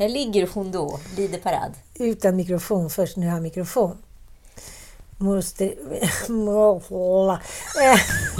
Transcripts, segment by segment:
Här ligger hon då, lider parad. Utan mikrofon, först nu har jag mikrofon. Moster...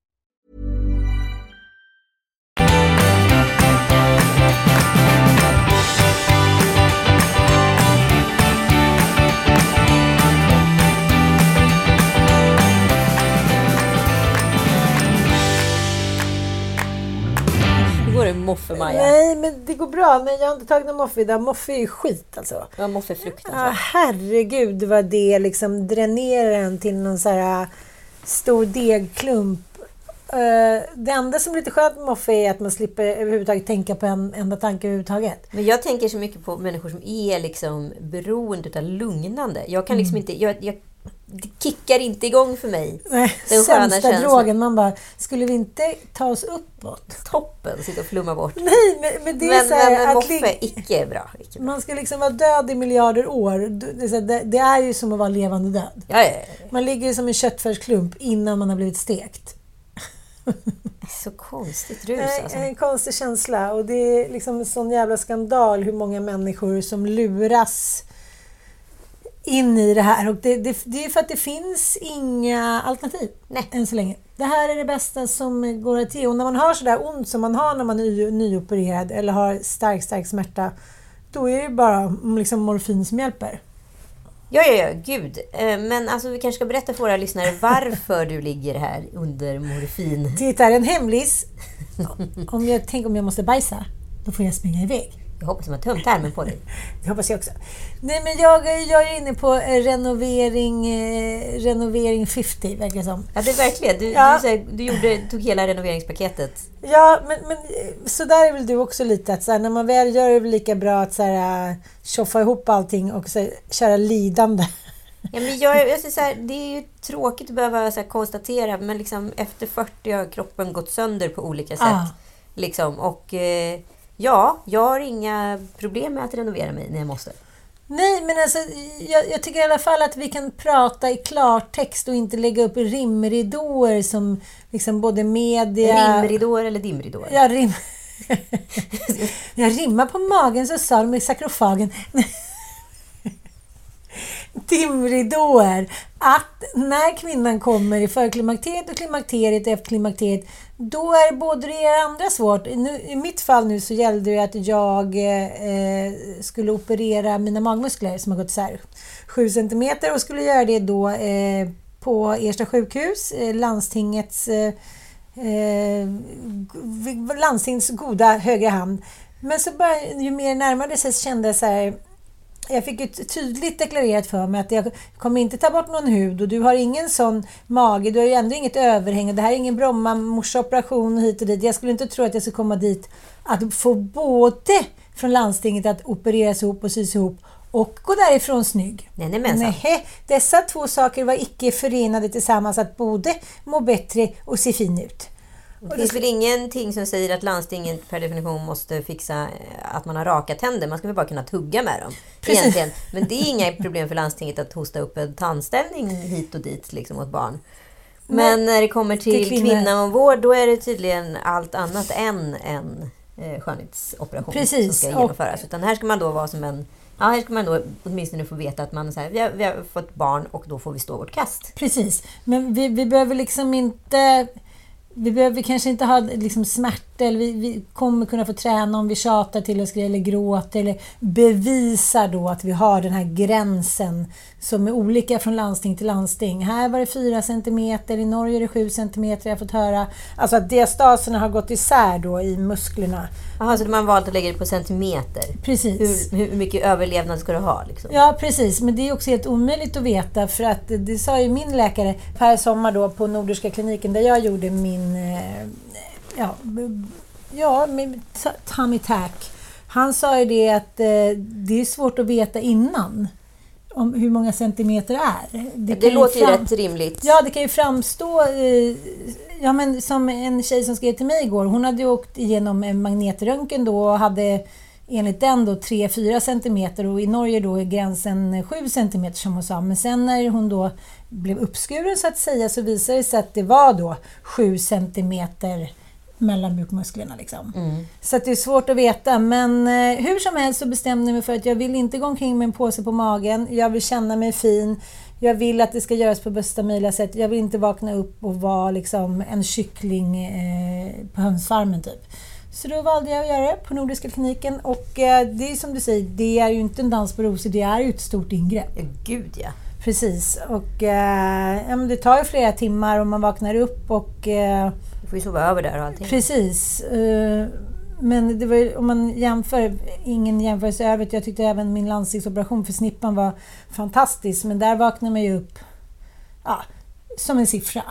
Det med Moffe-Maja? nej, men det går bra. Men jag har inte tagit någon Moffe idag. Moffe är ju skit alltså. Ja, Moffe är fruktansvärt. herregud vad det liksom dränerar en till någon så här äh, stor degklump. Eh, det enda som är lite skönt med Moffe är att man slipper överhuvudtaget tänka på en enda tanke överhuvudtaget. Men jag tänker så mycket på människor som är liksom beroende av lugnande. Jag kan liksom inte... Jag, jag, det kickar inte igång för mig. Nej, Den sämsta känslan. drogen. Man bara, skulle vi inte ta oss uppåt? Toppen, sitta och flumma bort. Nej, men, men det är Men, så här men, men att Moffe, icke bra. Icke bra. man ska liksom vara död i miljarder år. Det det, är ju som att vara levande död. Ja, ja, ja. Man ligger som en köttfärsklump innan man har blivit stekt. Så konstigt rus alltså. En konstig känsla och det är liksom en sån jävla skandal hur många människor som luras in i det här. Och det, det, det är för att det finns inga alternativ Nej. än så länge. Det här är det bästa som går att ge. Och när man har sådär ont som man har när man är ny, nyopererad eller har stark, stark smärta, då är det bara liksom morfin som hjälper. Ja, ja, ja, gud. Eh, Men alltså, vi kanske ska berätta för våra lyssnare varför du ligger här under morfin. Titta, en hemlis. Om jag tänker om jag måste bajsa, då får jag springa iväg. Jag hoppas de har tömt tarmen på dig. Det hoppas jag också. Nej, men jag, jag är inne på eh, renovering, eh, renovering 50, verkar det som. Ja, det är verkligen. Du, Ja. du, här, du gjorde, tog hela renoveringspaketet. Ja, men, men eh, så där är väl du också lite. Att så här, när man väl gör det är det väl lika bra att så här, eh, tjoffa ihop allting och så här, köra lidande. Ja, men jag, jag så här, det är ju tråkigt att behöva så konstatera, men liksom, efter 40 har kroppen gått sönder på olika sätt. Ah. Liksom. Och eh, ja, jag har inga problem med att renovera mig när jag måste. Nej, men alltså, jag, jag tycker i alla fall att vi kan prata i klartext och inte lägga upp rimridåer som liksom både media... Rimridåer eller dimridåer? Jag, rim... jag rimmar på magen så sa de i sakrofagen. Dimridåer. Att när kvinnan kommer i förklimakteriet och klimakteriet och efter klimakteriet, då är både det ena och andra svårt. Nu, I mitt fall nu så gällde det att jag eh, skulle operera mina magmuskler som har gått isär 7 centimeter och skulle göra det då eh, på Ersta sjukhus, eh, landstingets eh, eh landstings goda högra hand. Men så började, ju mer närmade sig så kände jag så här, jag fick ju tydligt deklarerat för mig att jag kommer inte ta bort någon hud och du har ingen sån mage, du har ju ändå inget överhäng och det här är ingen Bromma-morsoperation hit och dit. Jag skulle inte tro att jag skulle komma dit att få både från landstinget att opereras ihop och sys ihop och gå därifrån snygg. Nej, nej. Nej, dessa två saker var icke förenade tillsammans att både må bättre och se fin ut. Det finns väl ingenting som säger att landstinget per definition måste fixa eh, att man har raka tänder. Man ska väl bara kunna tugga med dem. Precis. Egentligen. Men det är inga problem för landstinget att hosta upp en tandställning hit och dit liksom, åt barn. Men när det kommer till, till kvinna och vård, då är det tydligen allt annat än en eh, skönhetsoperation Precis, som ska genomföras. Utan här ska man då vara som en Ja, här ska man då åtminstone få veta att man så här, vi, har, vi har fått barn och då får vi stå vårt kast. Precis, men vi, vi behöver liksom inte... Vi behöver kanske inte ha liksom smärta, eller vi, vi kommer kunna få träna om vi tjatar till oss eller gråter eller bevisar då att vi har den här gränsen som är olika från landsting till landsting. Här var det 4 cm, i Norge är det 7 cm, jag har fått höra. Alltså att diastaserna har gått isär då i musklerna. Jaha, så har valt att lägga det på centimeter? Precis. Hur, hur mycket överlevnad ska du ha? Liksom? Ja, precis. Men det är också helt omöjligt att veta för att det sa ju min läkare per sommar då på Nordiska kliniken där jag gjorde min eh, ja, ja, tummy tack. Han sa ju det att eh, det är svårt att veta innan om hur många centimeter är. Det, ju låter ju rätt rimligt. Ja, det kan ju framstå... Eh, ja, men som en tjej som skrev till mig igår. Hon hade ju åkt igenom en magnetröntgen då och hade enligt den då 3-4 centimeter och i Norge då är gränsen 7 centimeter som hon sa. Men sen när hon då blev uppskuren så att säga så visade det sig att det var då 7 centimeter mellan bukmusklerna. Liksom. Så att det är svårt att veta. Men eh, hur som helst så bestämde jag mig för att jag vill inte gå omkring med en påse på magen. Jag vill känna mig fin. Jag vill att det ska göras på bästa möjliga sätt. Jag vill inte vakna upp och vara liksom en kyckling eh, på hönsfarmen typ. Så då valde jag att göra det på Nordiska kliniken och eh, det är som du säger, det är ju inte en dans på rosor, det är ju ett stort ingrepp. Gud ja. Precis, och eh, ja, det tar ju flera timmar och man vaknar upp och eh, får ju sova över där och allting. Precis. eh, Men det var, ju- om man jämför, ingen jämförelse i övrigt. Jag tyckte även min landstingsoperation för snippan var fantastisk. Men där vaknar man ju upp ja, som en siffra.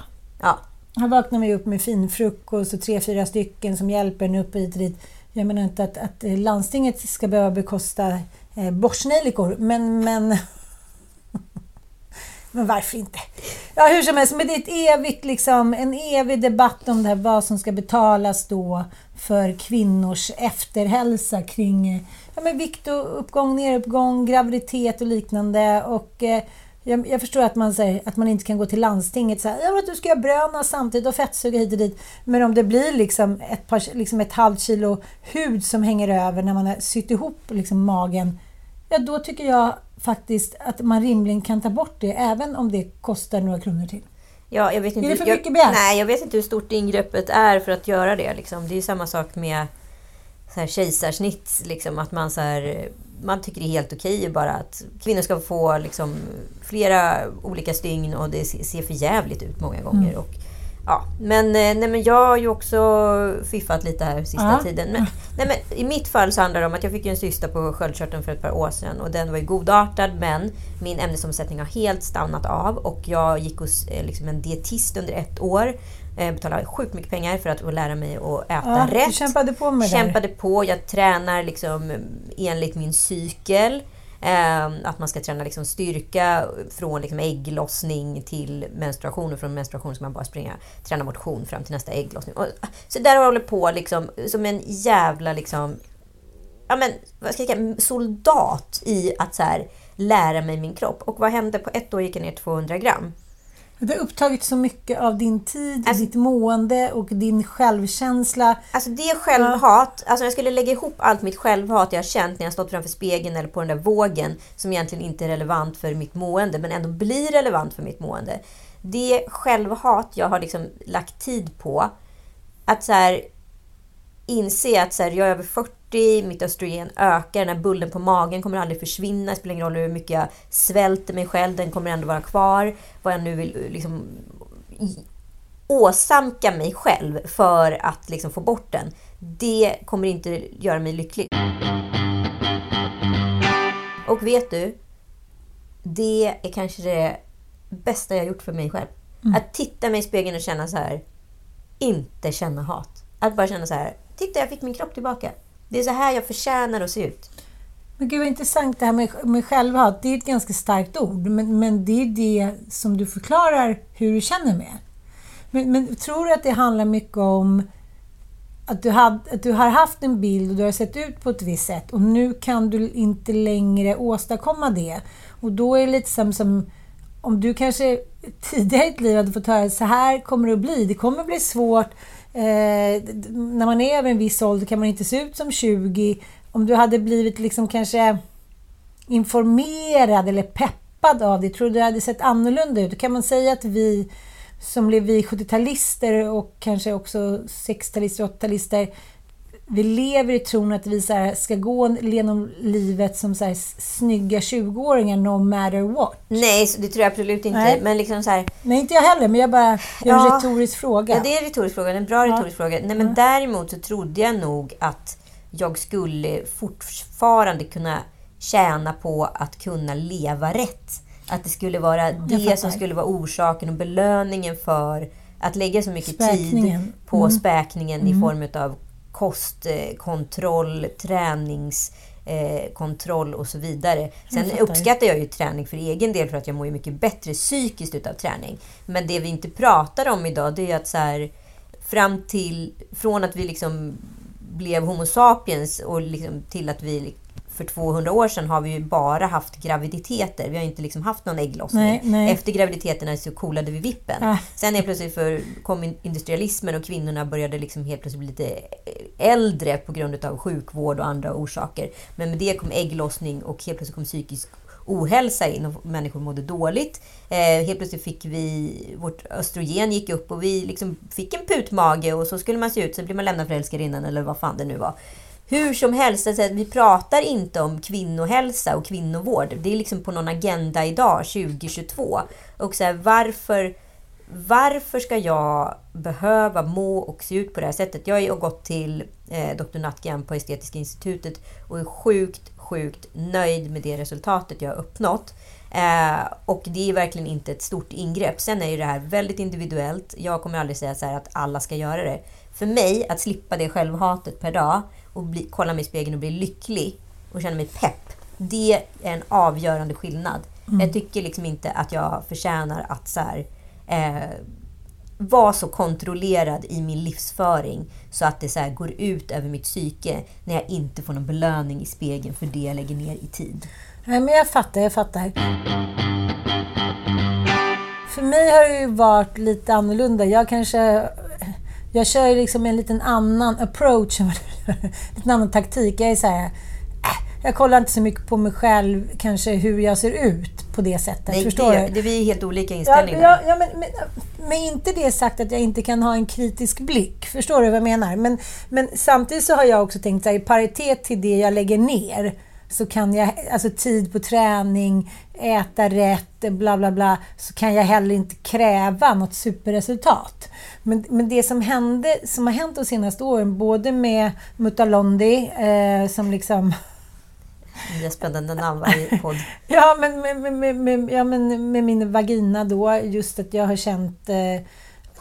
Ja. Här vaknar man ju upp med fin frukost och tre, fyra stycken som hjälper en upp hit och dit. Jag menar inte att, att landstinget ska behöva bekosta eh, borstnejlikor, men, men men varför inte? Ja, hur som helst, men det är ett evigt, liksom, en evig debatt om det här, vad som ska betalas då för kvinnors efterhälsa kring ja, men vikt och uppgång, neruppgång, graviditet och liknande. Och, eh, jag, jag förstår att man, här, att man inte kan gå till landstinget och säga att du ska göra bröna samtidigt och fettsuga hit och dit. Men om det blir liksom ett, par, liksom ett halvt kilo hud som hänger över när man har sytt ihop liksom magen, ja då tycker jag faktiskt att man rimligen kan ta bort det även om det kostar några kronor till. Ja, jag vet inte, Är det för jag, mycket begärt? Nej, jag vet inte hur stort ingreppet är för att göra det. Liksom. Det är ju samma sak med så här, kejsarsnitt. Liksom, att man, så här, man tycker det är helt okej bara att kvinnor ska få liksom, flera olika stygn och det se- ser för jävligt ut många gånger. Mm. Och, ja. men, eh, nej, men jag har ju också fiffat lite här sista Ja. tiden. Men, nej, men, I mitt fall så handlar det om att jag fick en cysta på sköldkörteln för ett par år sedan och den var ju godartad men min ämnesomsättning har helt stannat av och jag gick hos eh, liksom en dietist under ett år. Eh, betalade sjukt mycket pengar för att lära mig att äta Ja, rätt. Du kämpade på med det. Kämpade på. Jag tränar liksom enligt min cykel. Eh, att man ska träna liksom styrka från liksom ägglossning till menstruation och från menstruation ska man bara springa, träna motion fram till nästa ägglossning. Och, ah, så där har jag hållit på liksom, som en jävla liksom, ja men, vad ska jag säga, soldat i att så här, lära mig min kropp. Och vad hände? På ett år gick jag ner 200 gram. Det har upptagit så mycket av din tid, Alltså- ditt mående och din självkänsla. Alltså det självhat, alltså jag skulle lägga ihop allt mitt självhat jag har känt när jag stått framför spegeln eller på den där vågen som egentligen inte är relevant för mitt mående men ändå blir relevant för mitt mående. Det självhat jag har liksom lagt tid på att så här inse att så här, jag är över 40, mitt östrogen ökar, den här bullen på magen kommer aldrig försvinna. Det spelar ingen roll hur mycket jag svälter mig själv, den kommer ändå vara kvar. Vad jag nu vill liksom i- åsamka mig själv för att liksom få bort den. Det kommer inte göra mig lycklig. Och vet du? Det är kanske det bästa jag gjort för mig själv. Att titta mig i spegeln och känna så här. Inte känna hat. Att bara känna så här. Titta, jag fick min kropp tillbaka. Det är så här jag förtjänar att se ut. Men gud vad intressant det här med, med självhat. Det är ett ganska starkt ord, men, men det är det som du förklarar hur du känner med. Men, men tror du att det handlar mycket om att du, had, att du har haft en bild och du har sett ut på ett visst sätt och nu kan du inte längre åstadkomma det. Och då är det lite som, som om du kanske tidigare i ditt liv hade fått höra så här kommer det att bli. Det kommer att bli svårt. Eh, när man är över en viss ålder kan man inte se ut som 20. Om du hade blivit liksom kanske informerad eller peppad av det? Tror du det hade sett annorlunda ut? Kan man säga att vi som blev vi 70-talister och kanske också 60-talister och 80-talister vi lever i tron att vi så ska gå genom livet som så här, snygga 20-åringar no matter what. Nej, det tror jag absolut inte. Nej. Men liksom så här, Nej, inte jag heller, men jag bara gör ja, en retorisk fråga. Ja, det är en retorisk fråga. En bra retorisk ja. fråga. Nej, men ja. Däremot så trodde jag nog att jag skulle fortfarande kunna tjäna på att kunna leva rätt. Att det skulle vara det som skulle vara orsaken och belöningen för att lägga så mycket späkningen. tid på mm. späkningen mm. i form av kostkontroll, träningskontroll och så vidare. Sen uppskattar jag ju träning för egen del för att jag mår mycket bättre psykiskt utav träning. Men det vi inte pratar om idag det är att så här, fram till, från att vi liksom blev Homo sapiens och liksom till att vi för 200 år sedan har vi ju bara haft graviditeter. Vi har inte liksom haft någon ägglossning. Nej, nej. Efter graviditeterna så coolade vi vippen. Äh. Sen är plötsligt för, kom industrialismen och kvinnorna började liksom helt plötsligt bli lite äldre på grund av sjukvård och andra orsaker. Men med det kom ägglossning och helt plötsligt kom psykisk ohälsa in och människor mådde dåligt. Eh, helt plötsligt fick vi, vårt östrogen gick upp och vi liksom fick en putmage och så skulle man se ut. Sen blev man lämnad för älskarinnan eller vad fan det nu var. Hur som helst, alltså, vi pratar inte om kvinnohälsa och kvinnovård. Det är liksom på någon agenda idag, 2022. Och så här, varför, varför ska jag behöva må och se ut på det här sättet? Jag har gått till eh, Dr. Natgan på Estetiska institutet och är sjukt, sjukt nöjd med det resultatet jag har uppnått. Eh, och det är verkligen inte ett stort ingrepp. Sen är ju det här väldigt individuellt. Jag kommer aldrig säga så att alla ska göra det. För mig, att slippa det självhatet per dag och bli, kolla mig i spegeln och bli lycklig och känna mig pepp. Det är en avgörande skillnad. Mm. Jag tycker liksom inte att jag förtjänar att så här, eh, vara så kontrollerad i min livsföring så att det så går ut över mitt psyke när jag inte får någon belöning i spegeln för det jag lägger ner i tid. Nej, men jag fattar, jag fattar. För mig har det ju varit lite annorlunda. Jag kanske jag kör ju liksom en liten annan approach, en liten annan taktik. Jag är så här, äh, jag kollar inte så mycket på mig själv, kanske hur jag ser ut på det sättet. Nej, förstår det, du? Det, vi är helt olika inställningar. Ja, ja, ja men, men, men, inte det sagt att jag inte kan ha en kritisk blick. Förstår du vad jag menar? Men, men samtidigt så har jag också tänkt att i paritet till det jag lägger ner så kan jag, alltså tid på träning, äta rätt, bla bla bla, så kan jag heller inte kräva något superresultat. Men, men det som, hände, som har hänt de senaste åren, både med Mutalondi, eh, som liksom Nya spännande namn varje podd. ja, men med, med, med, ja, men med min vagina då, just att jag har känt eh,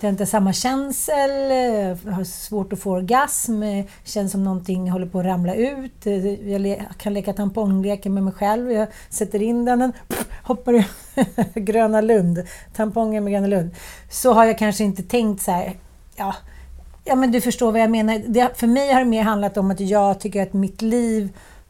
det är inte samma känsel, eh, har svårt att få orgasm, eh, känns som någonting håller på att ramla ut. Eh, jag kan leka tampongleken med mig själv. Jag sätter in den, den hoppar i Gröna Lund. Tampongen med Gröna Lund. Så har jag kanske inte tänkt så här, ja, ja men du förstår vad jag menar. Det, för mig har det mer handlat om att jag tycker att mitt liv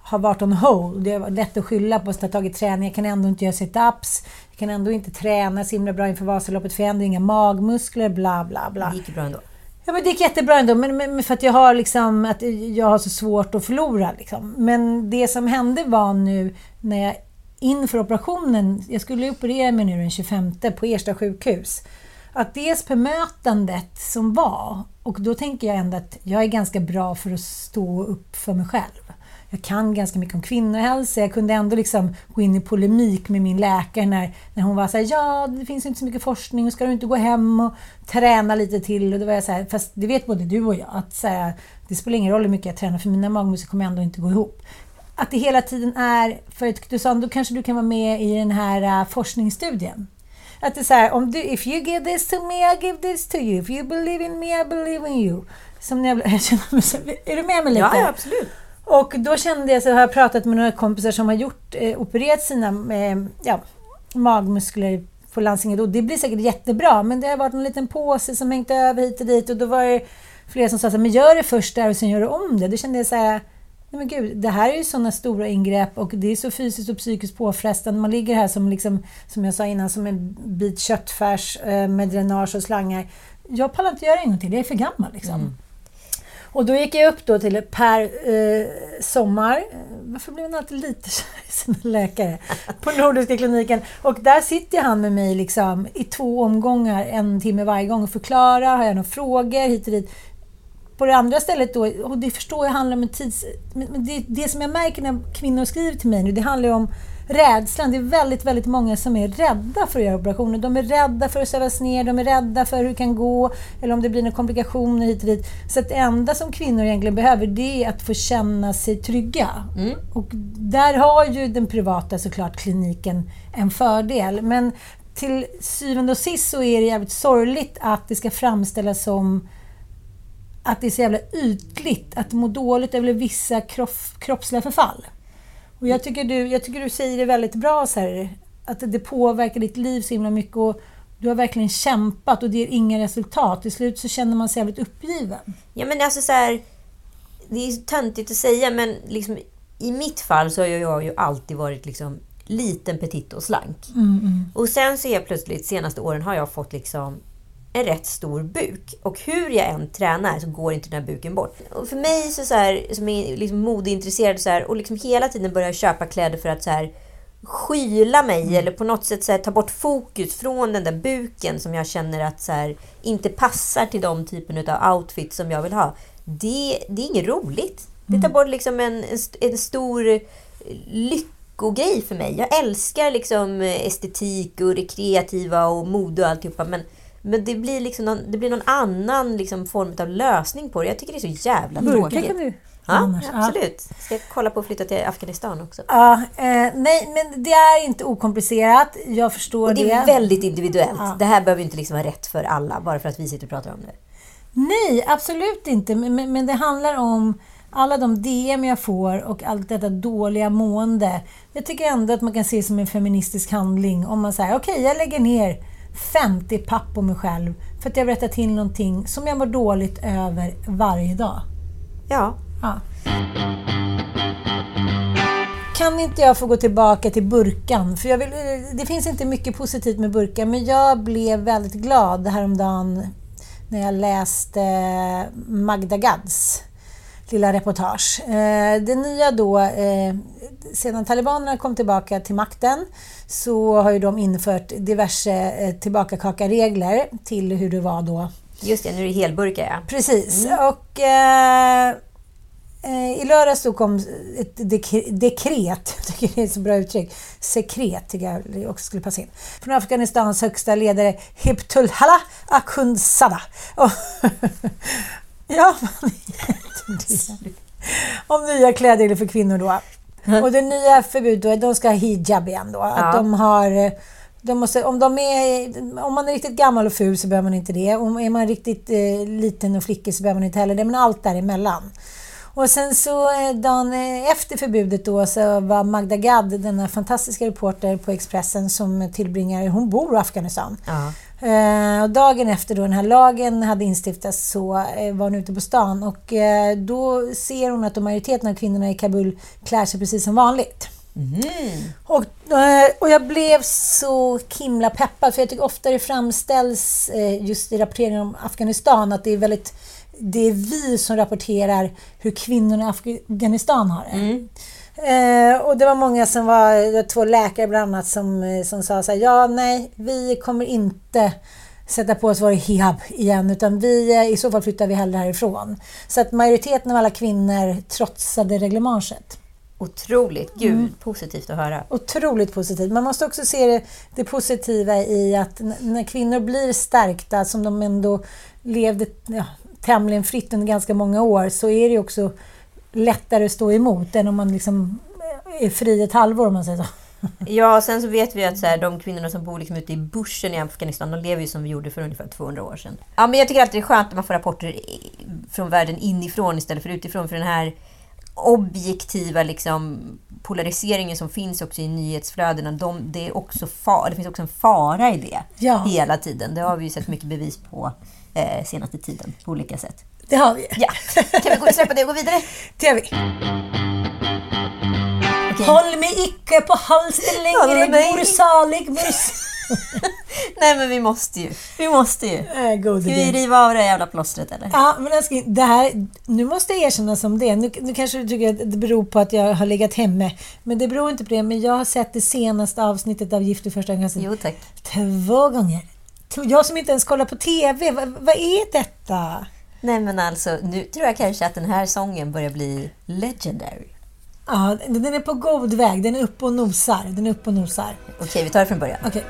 har varit on hold. Det är lätt att skylla på att jag tagit träning. Jag kan ändå inte göra sit-ups kan ändå inte träna så himla bra inför Vasaloppet för jag har ändå inga magmuskler, bla bla bla. Det gick bra ändå. Ja, men det gick jättebra ändå, men, men för att jag har liksom, att jag har så svårt att förlora. Liksom. Men det som hände var nu när jag inför operationen, jag skulle operera mig nu den 25 på Ersta sjukhus, att dels bemötandet som var, och då tänker jag ändå att jag är ganska bra för att stå upp för mig själv jag kan ganska mycket om kvinnohälsa. Jag kunde ändå liksom gå in i polemik med min läkare när, när hon var så här, ja, det finns inte så mycket forskning och ska du inte gå hem och träna lite till? Och då var jag så här, fast det vet både du och jag, att så här, det spelar ingen roll hur mycket jag tränar för mina magmuskler kommer ändå inte gå ihop. Att det hela tiden är, för att du sa, då kanske du kan vara med i den här äh, forskningsstudien. Att det är så här, om du, if you give this to me, I give this to you. If you believe in me, I believe in you. Som när jag, jag känner mig, är du med mig lite? Ja absolut. Och då kände jag, så har jag pratat med några kompisar som har gjort, eh, opererat sina eh, ja, magmuskler på Landstinget Och det blir säkert jättebra, men det har varit en liten påse som hängt över hit och dit. Och då var det flera som sa så här, men gör det först där och sen gör du om det. Då kände jag så här, nej men gud, det här är ju sådana stora ingrepp och det är så fysiskt och psykiskt påfrestande. Man ligger här som, liksom, som jag sa innan, som en bit köttfärs eh, med dränage och slangar. Jag pallar inte göra en gång till, jag är för gammal liksom. Mm. Och då gick jag upp då till Per eh, Sommar. Eh, varför blir man alltid lite kär i sina läkare? På Nordiska kliniken. Och där sitter han med mig liksom i två omgångar, en timme varje gång och förklarar. Har jag några frågor hit och dit. På det andra stället då, och det förstår jag handlar om en tids... Men det, det som jag märker när kvinnor skriver till mig nu, det handlar ju om rädslan. Det är väldigt, väldigt många som är rädda för att göra operationer. De är rädda för att sövas ner, de är rädda för hur det kan gå, eller om det blir några komplikationer hit och dit. Så att det enda som kvinnor egentligen behöver, det är att få känna sig trygga. Och där har ju den privata såklart kliniken en fördel. Men till syvende och sist så är det jävligt sorgligt att det ska framställas som att det är så jävla ytligt, att må dåligt över vissa kropp, kroppsliga förfall. Och jag tycker, du, jag tycker du säger det väldigt bra, så här, att det påverkar ditt liv så himla mycket. Och du har verkligen kämpat och det ger inga resultat. Till slut så känner man sig jävligt uppgiven. Ja men alltså så här, Det är töntigt att säga men liksom, i mitt fall så har jag ju alltid varit liksom liten, petit och slank. Och sen så är plötsligt, senaste åren har jag fått liksom en rätt stor buk. Och hur jag än tränar så går inte den här buken bort. Och för mig så, så här, som är liksom modeintresserad så här, och liksom hela tiden börjar köpa kläder för att så här, skyla mig eller på något sätt så här, ta bort fokus från den där buken som jag känner att så här, inte passar till de typen av outfit som jag vill ha. Det, det är inget roligt. Det tar bort liksom en, en, en stor lyckogrej för mig. Jag älskar liksom estetik och det kreativa och mode och alltihopa. Men, men det blir liksom någon, det blir någon annan liksom form av lösning på det. Jag tycker det är så jävla tråkigt. kan du Ja. Ja. absolut. Ska jag kolla på att flytta till Afghanistan också. Ja, eh, nej, men det är inte okomplicerat. Jag förstår Och det det. är väldigt individuellt. Ja. Det här behöver inte liksom vara rätt för alla bara för att vi sitter och pratar om det. Nej, absolut inte. Men, men, men det handlar om alla de DM jag får och allt detta dåliga mående. Jag tycker ändå att man kan se det som en feministisk handling om man säger okej, jag lägger ner 50 papp på mig själv för att jag berättar till någonting som jag mår dåligt över varje dag. Ja, Ja. Kan inte jag få gå tillbaka till burkan? För jag vill, det finns inte mycket positivt med burkan, men jag blev väldigt glad häromdagen när jag läste Magda Gads lilla reportage. Eh, Det nya då, eh, sedan talibanerna kom tillbaka till makten så har ju de infört diverse eh, tillbakakaka-regler till hur det var då just det. Nu är det helburkar ja. Precis. Och eh, eh, i lördags så kom ett dek- dekret, jag tycker det är ett så bra uttryck, sekret tycker jag också skulle passa in, från Afghanistans högsta ledare Hibtullah Akhundzada. Ja, man vet det. Om nya klädregler för kvinnor då. Och det nya förbudet då, de ska ha hijab igen då. Att Ja. de har de måste, om, de är, om man är riktigt gammal och ful så behöver man inte det. Om är man riktigt eh, liten och flickig så behöver man inte heller det. Men allt däremellan. Och sen så eh, dagen eh, efter förbudet då så var Magda Gad, denna fantastiska reporter på Expressen som tillbringar, hon bor i Afghanistan. ja. Eh, och dagen efter då den här lagen hade instiftats så eh, var hon ute på stan och eh, då ser hon att de majoriteten av kvinnorna i Kabul klär sig precis som vanligt. Och, eh, och jag blev så himla peppad för jag tycker ofta det framställs just i rapporteringen om Afghanistan att det är väldigt det är vi som rapporterar hur kvinnorna i Afghanistan har det. Eh, och det var många som var, var två läkare bland annat som, eh, som sa så här, ja nej, vi kommer inte sätta på oss vår hijab igen utan vi, eh, i så fall flyttar vi hellre härifrån. Så att majoriteten av alla kvinnor trotsade reglementet. Otroligt. Gud, Mm. positivt att höra. Otroligt positivt. Man måste också se det, det positiva i att när kvinnor blir stärkta, som de ändå levde ja, tämligen fritt under ganska många år, så är det också lättare att stå emot än om man liksom är fri ett halvår om man säger så. Ja, sen så vet vi att så här, de kvinnorna som bor liksom ute i bushen i Afghanistan, de lever ju som vi gjorde för ungefär 200 år sedan. Ja, men jag tycker alltid det är skönt att man får rapporter från världen inifrån istället för utifrån. För den här objektiva liksom, polariseringen som finns också i nyhetsflödena, de, det, är också fa- det finns också en fara i det Ja. hela tiden. Det har vi ju sett mycket bevis på eh, senaste tiden på olika sätt. Det har vi. Ja, kan vi gå, släppa det och gå vidare? Det har vi. Okej. Håll mig icke på halsen längre, mor salig, mor Nej men vi måste ju. Vi måste ju. Äh, Ska vi riva av det jävla plåstret eller? Ja, men älskling, det här, nu måste jag erkänna som det. Nu, nu kanske du tycker att det beror på att jag har legat hemme. Men det beror inte på det. Men jag har sett det senaste avsnittet av Gift i första ögonkastet Jo tack. två gånger. Jag som inte ens kollar på TV. Vad, vad är detta? Nej men alltså, nu tror jag kanske att den här sången börjar bli legendary. Ja, den är på god väg. Den är uppe och nosar. Den är uppe och nosar. Okej, vi tar det från början. Okej.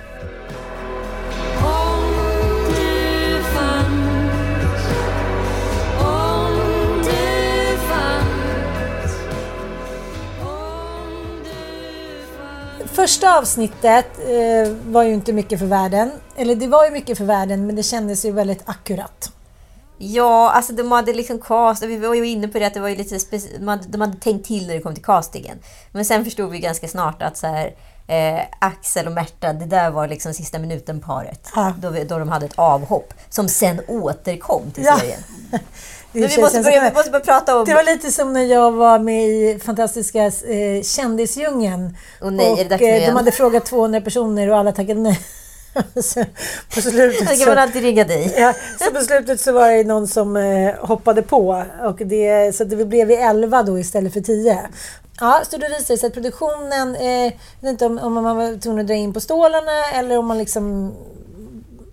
Första avsnittet eh, var ju inte mycket för världen. Eller det var ju mycket för världen, men det kändes ju väldigt akkurat. Ja, alltså de hade liksom cast, vi var ju inne på det att det var ju lite speci- de hade tänkt till när det kom till castingen. Men sen förstod vi ganska snart att så här, eh, Axel och Märta, det där var liksom sista minuten-paret. Ja. Då, vi- då de hade ett avhopp som sen återkom till Ja. serien. Det, Men vi måste, börja, vi måste börja prata om... det var lite som när jag var med i fantastiska eh, Kändisdjungeln. Åh nej, nu eh, de hade frågat 200 personer och alla tackade nej. På slutet så... kan man alltid ringa dig. Ja, så på slutet så var det någon som eh, hoppade på och det, så det blev vi 11 då istället för 10. Ja, så då visade det sig att produktionen, eh, jag vet inte om, om man var tvungen att dra in på stålarna eller om man liksom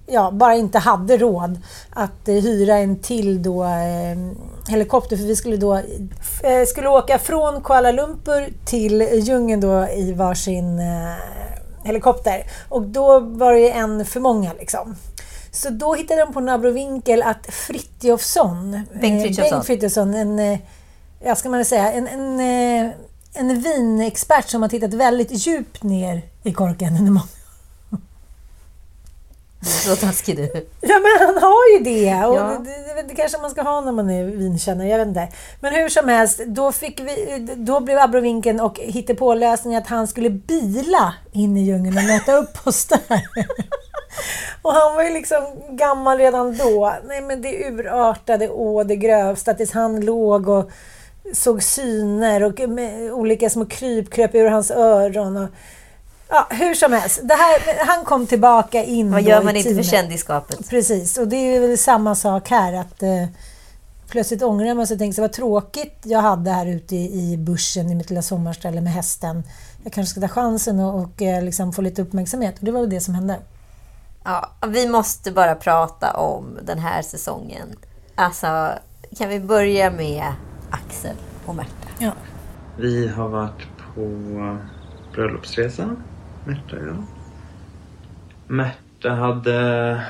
ja, bara inte hade råd att eh, hyra en till då, eh, helikopter. För vi skulle då eh, skulle åka från Kuala Lumpur till djungeln då i varsin eh, helikopter. Och då var det en för många liksom. Så då hittade de på en abrovinkel att Frithiofsson, Bengt eh, Frithiofsson. Bengt Frithiofsson en, eh, ja, ska man säga, en, en, eh, en vinexpert som har tittat väldigt djupt ner i korken under många Så taskig du. Ja, men han har ju det. Och Ja. det, det, kanske man ska ha när man är vinkännare, jag vet inte. Men hur som helst, då, fick vi, då blev abrovinken och hittepålösningen att han skulle bila in i djungeln och möta upp oss där. Och han var ju liksom gammal redan då. Nej men det urartade å det grövsta tills han låg och såg syner och olika små kryp kröp ur hans öron. Och, ja, hur som helst. Det här, han kom tillbaka in Vad gör man inte för teamet. kändisskapet? Precis, och det är väl samma sak här. att eh, Plötsligt ångrar man sig och tänker vad tråkigt jag hade här ute i, i bussen i mitt lilla sommarställe med hästen. Jag kanske ska ta chansen och, och eh, liksom få lite uppmärksamhet. Och det var väl det som hände. Ja, vi måste bara prata om den här säsongen. Alltså, kan vi börja med Axel och Märta? Ja. Vi har varit på bröllopsresa, Märta jag. Märta hade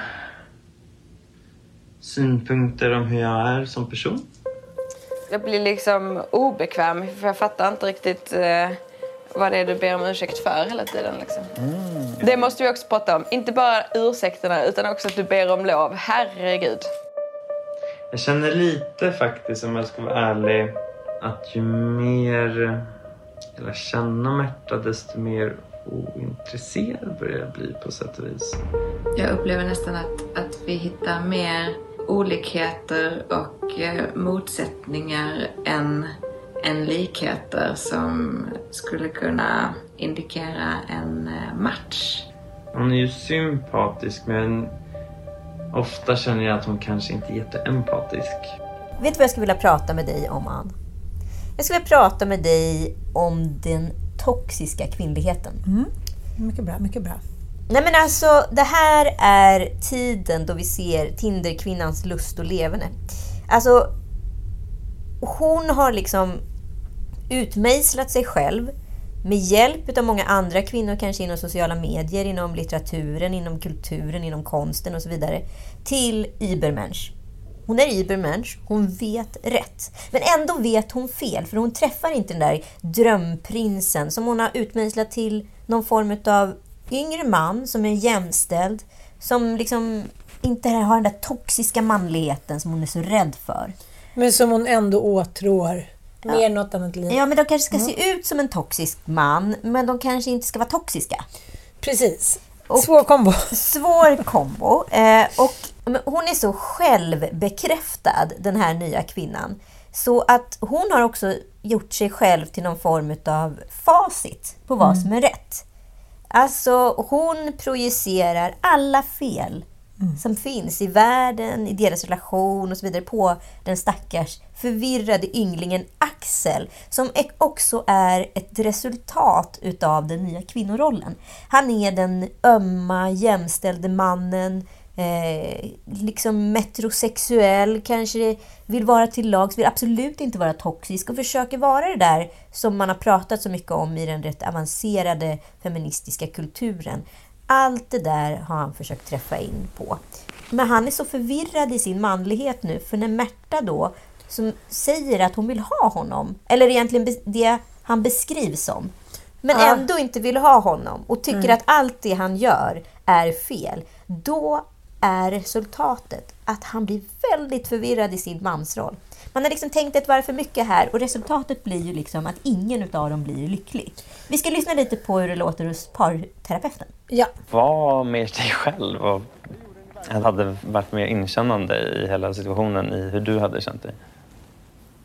synpunkter om hur jag är som person. Jag blir liksom obekväm för jag fattar inte riktigt eh, vad det är du ber om ursäkt för hela tiden. Liksom. Det måste vi också prata om. Inte bara ursäkterna utan också att du ber om lov. Herregud. Jag känner lite faktiskt, om jag ska vara ärlig, att ju mer jag lär känna Märta desto mer ointresserad börjar jag bli på sätt och vis. Jag upplever nästan att, att vi hittar mer olikheter och eh, motsättningar än, än likheter som skulle kunna indikera en eh, match. Hon är ju sympatisk men ofta känner jag att hon kanske inte är jätteempatisk. Vet du vad jag skulle vilja prata med dig om, Ann? Jag skulle vilja prata med dig om den toxiska kvinnligheten. Mycket bra, mycket bra. Nej men alltså, det här är tiden då vi ser Tinderkvinnans lust och leverne. Alltså, hon har liksom utmejslat sig själv med hjälp av många andra kvinnor, kanske inom sociala medier, inom litteraturen, inom kulturen, inom konsten och så vidare, till Übermensch. Hon är Übermensch, hon vet rätt. Men ändå vet hon fel, för hon träffar inte den där drömprinsen som hon har utmejslat till någon form av yngre man som är jämställd, som liksom inte har den där toxiska manligheten som hon är så rädd för. Men som hon ändå åtrår. Mer än något annat liv. Ja, men de kanske ska se ut som en toxisk man, men de kanske inte ska vara toxiska. Precis. Och- Svår kombo. Svår kombo. Eh, och hon är så självbekräftad, den här nya kvinnan. Så att hon har också gjort sig själv till någon form av facit på vad som är rätt. Alltså, hon projicerar alla fel som finns i världen, i deras relation och så vidare på den stackars förvirrade ynglingen Axel, som är- också är ett resultat utav den nya kvinnorollen. Han är den ömma, jämställde mannen, eh, liksom metrosexuell, kanske vill vara till lags, vill absolut inte vara toxisk och försöker vara det där som man har pratat så mycket om i den rätt avancerade feministiska kulturen. Allt det där har han försökt träffa in på. Men han är så förvirrad i sin manlighet nu, för när Märta då, som säger att hon vill ha honom, eller egentligen det han beskrivs som, men Ja. ändå inte vill ha honom och tycker att allt det han gör är fel, då är resultatet att han blir väldigt förvirrad i sin mansroll. Man har liksom tänkt ett varv för mycket här och resultatet blir ju liksom att ingen utav dem blir lycklig. Vi ska lyssna lite på hur det låter hos parterapeuten. Ja. Var mer dig själv och hade varit mer inkännande i hela situationen i hur du hade känt dig.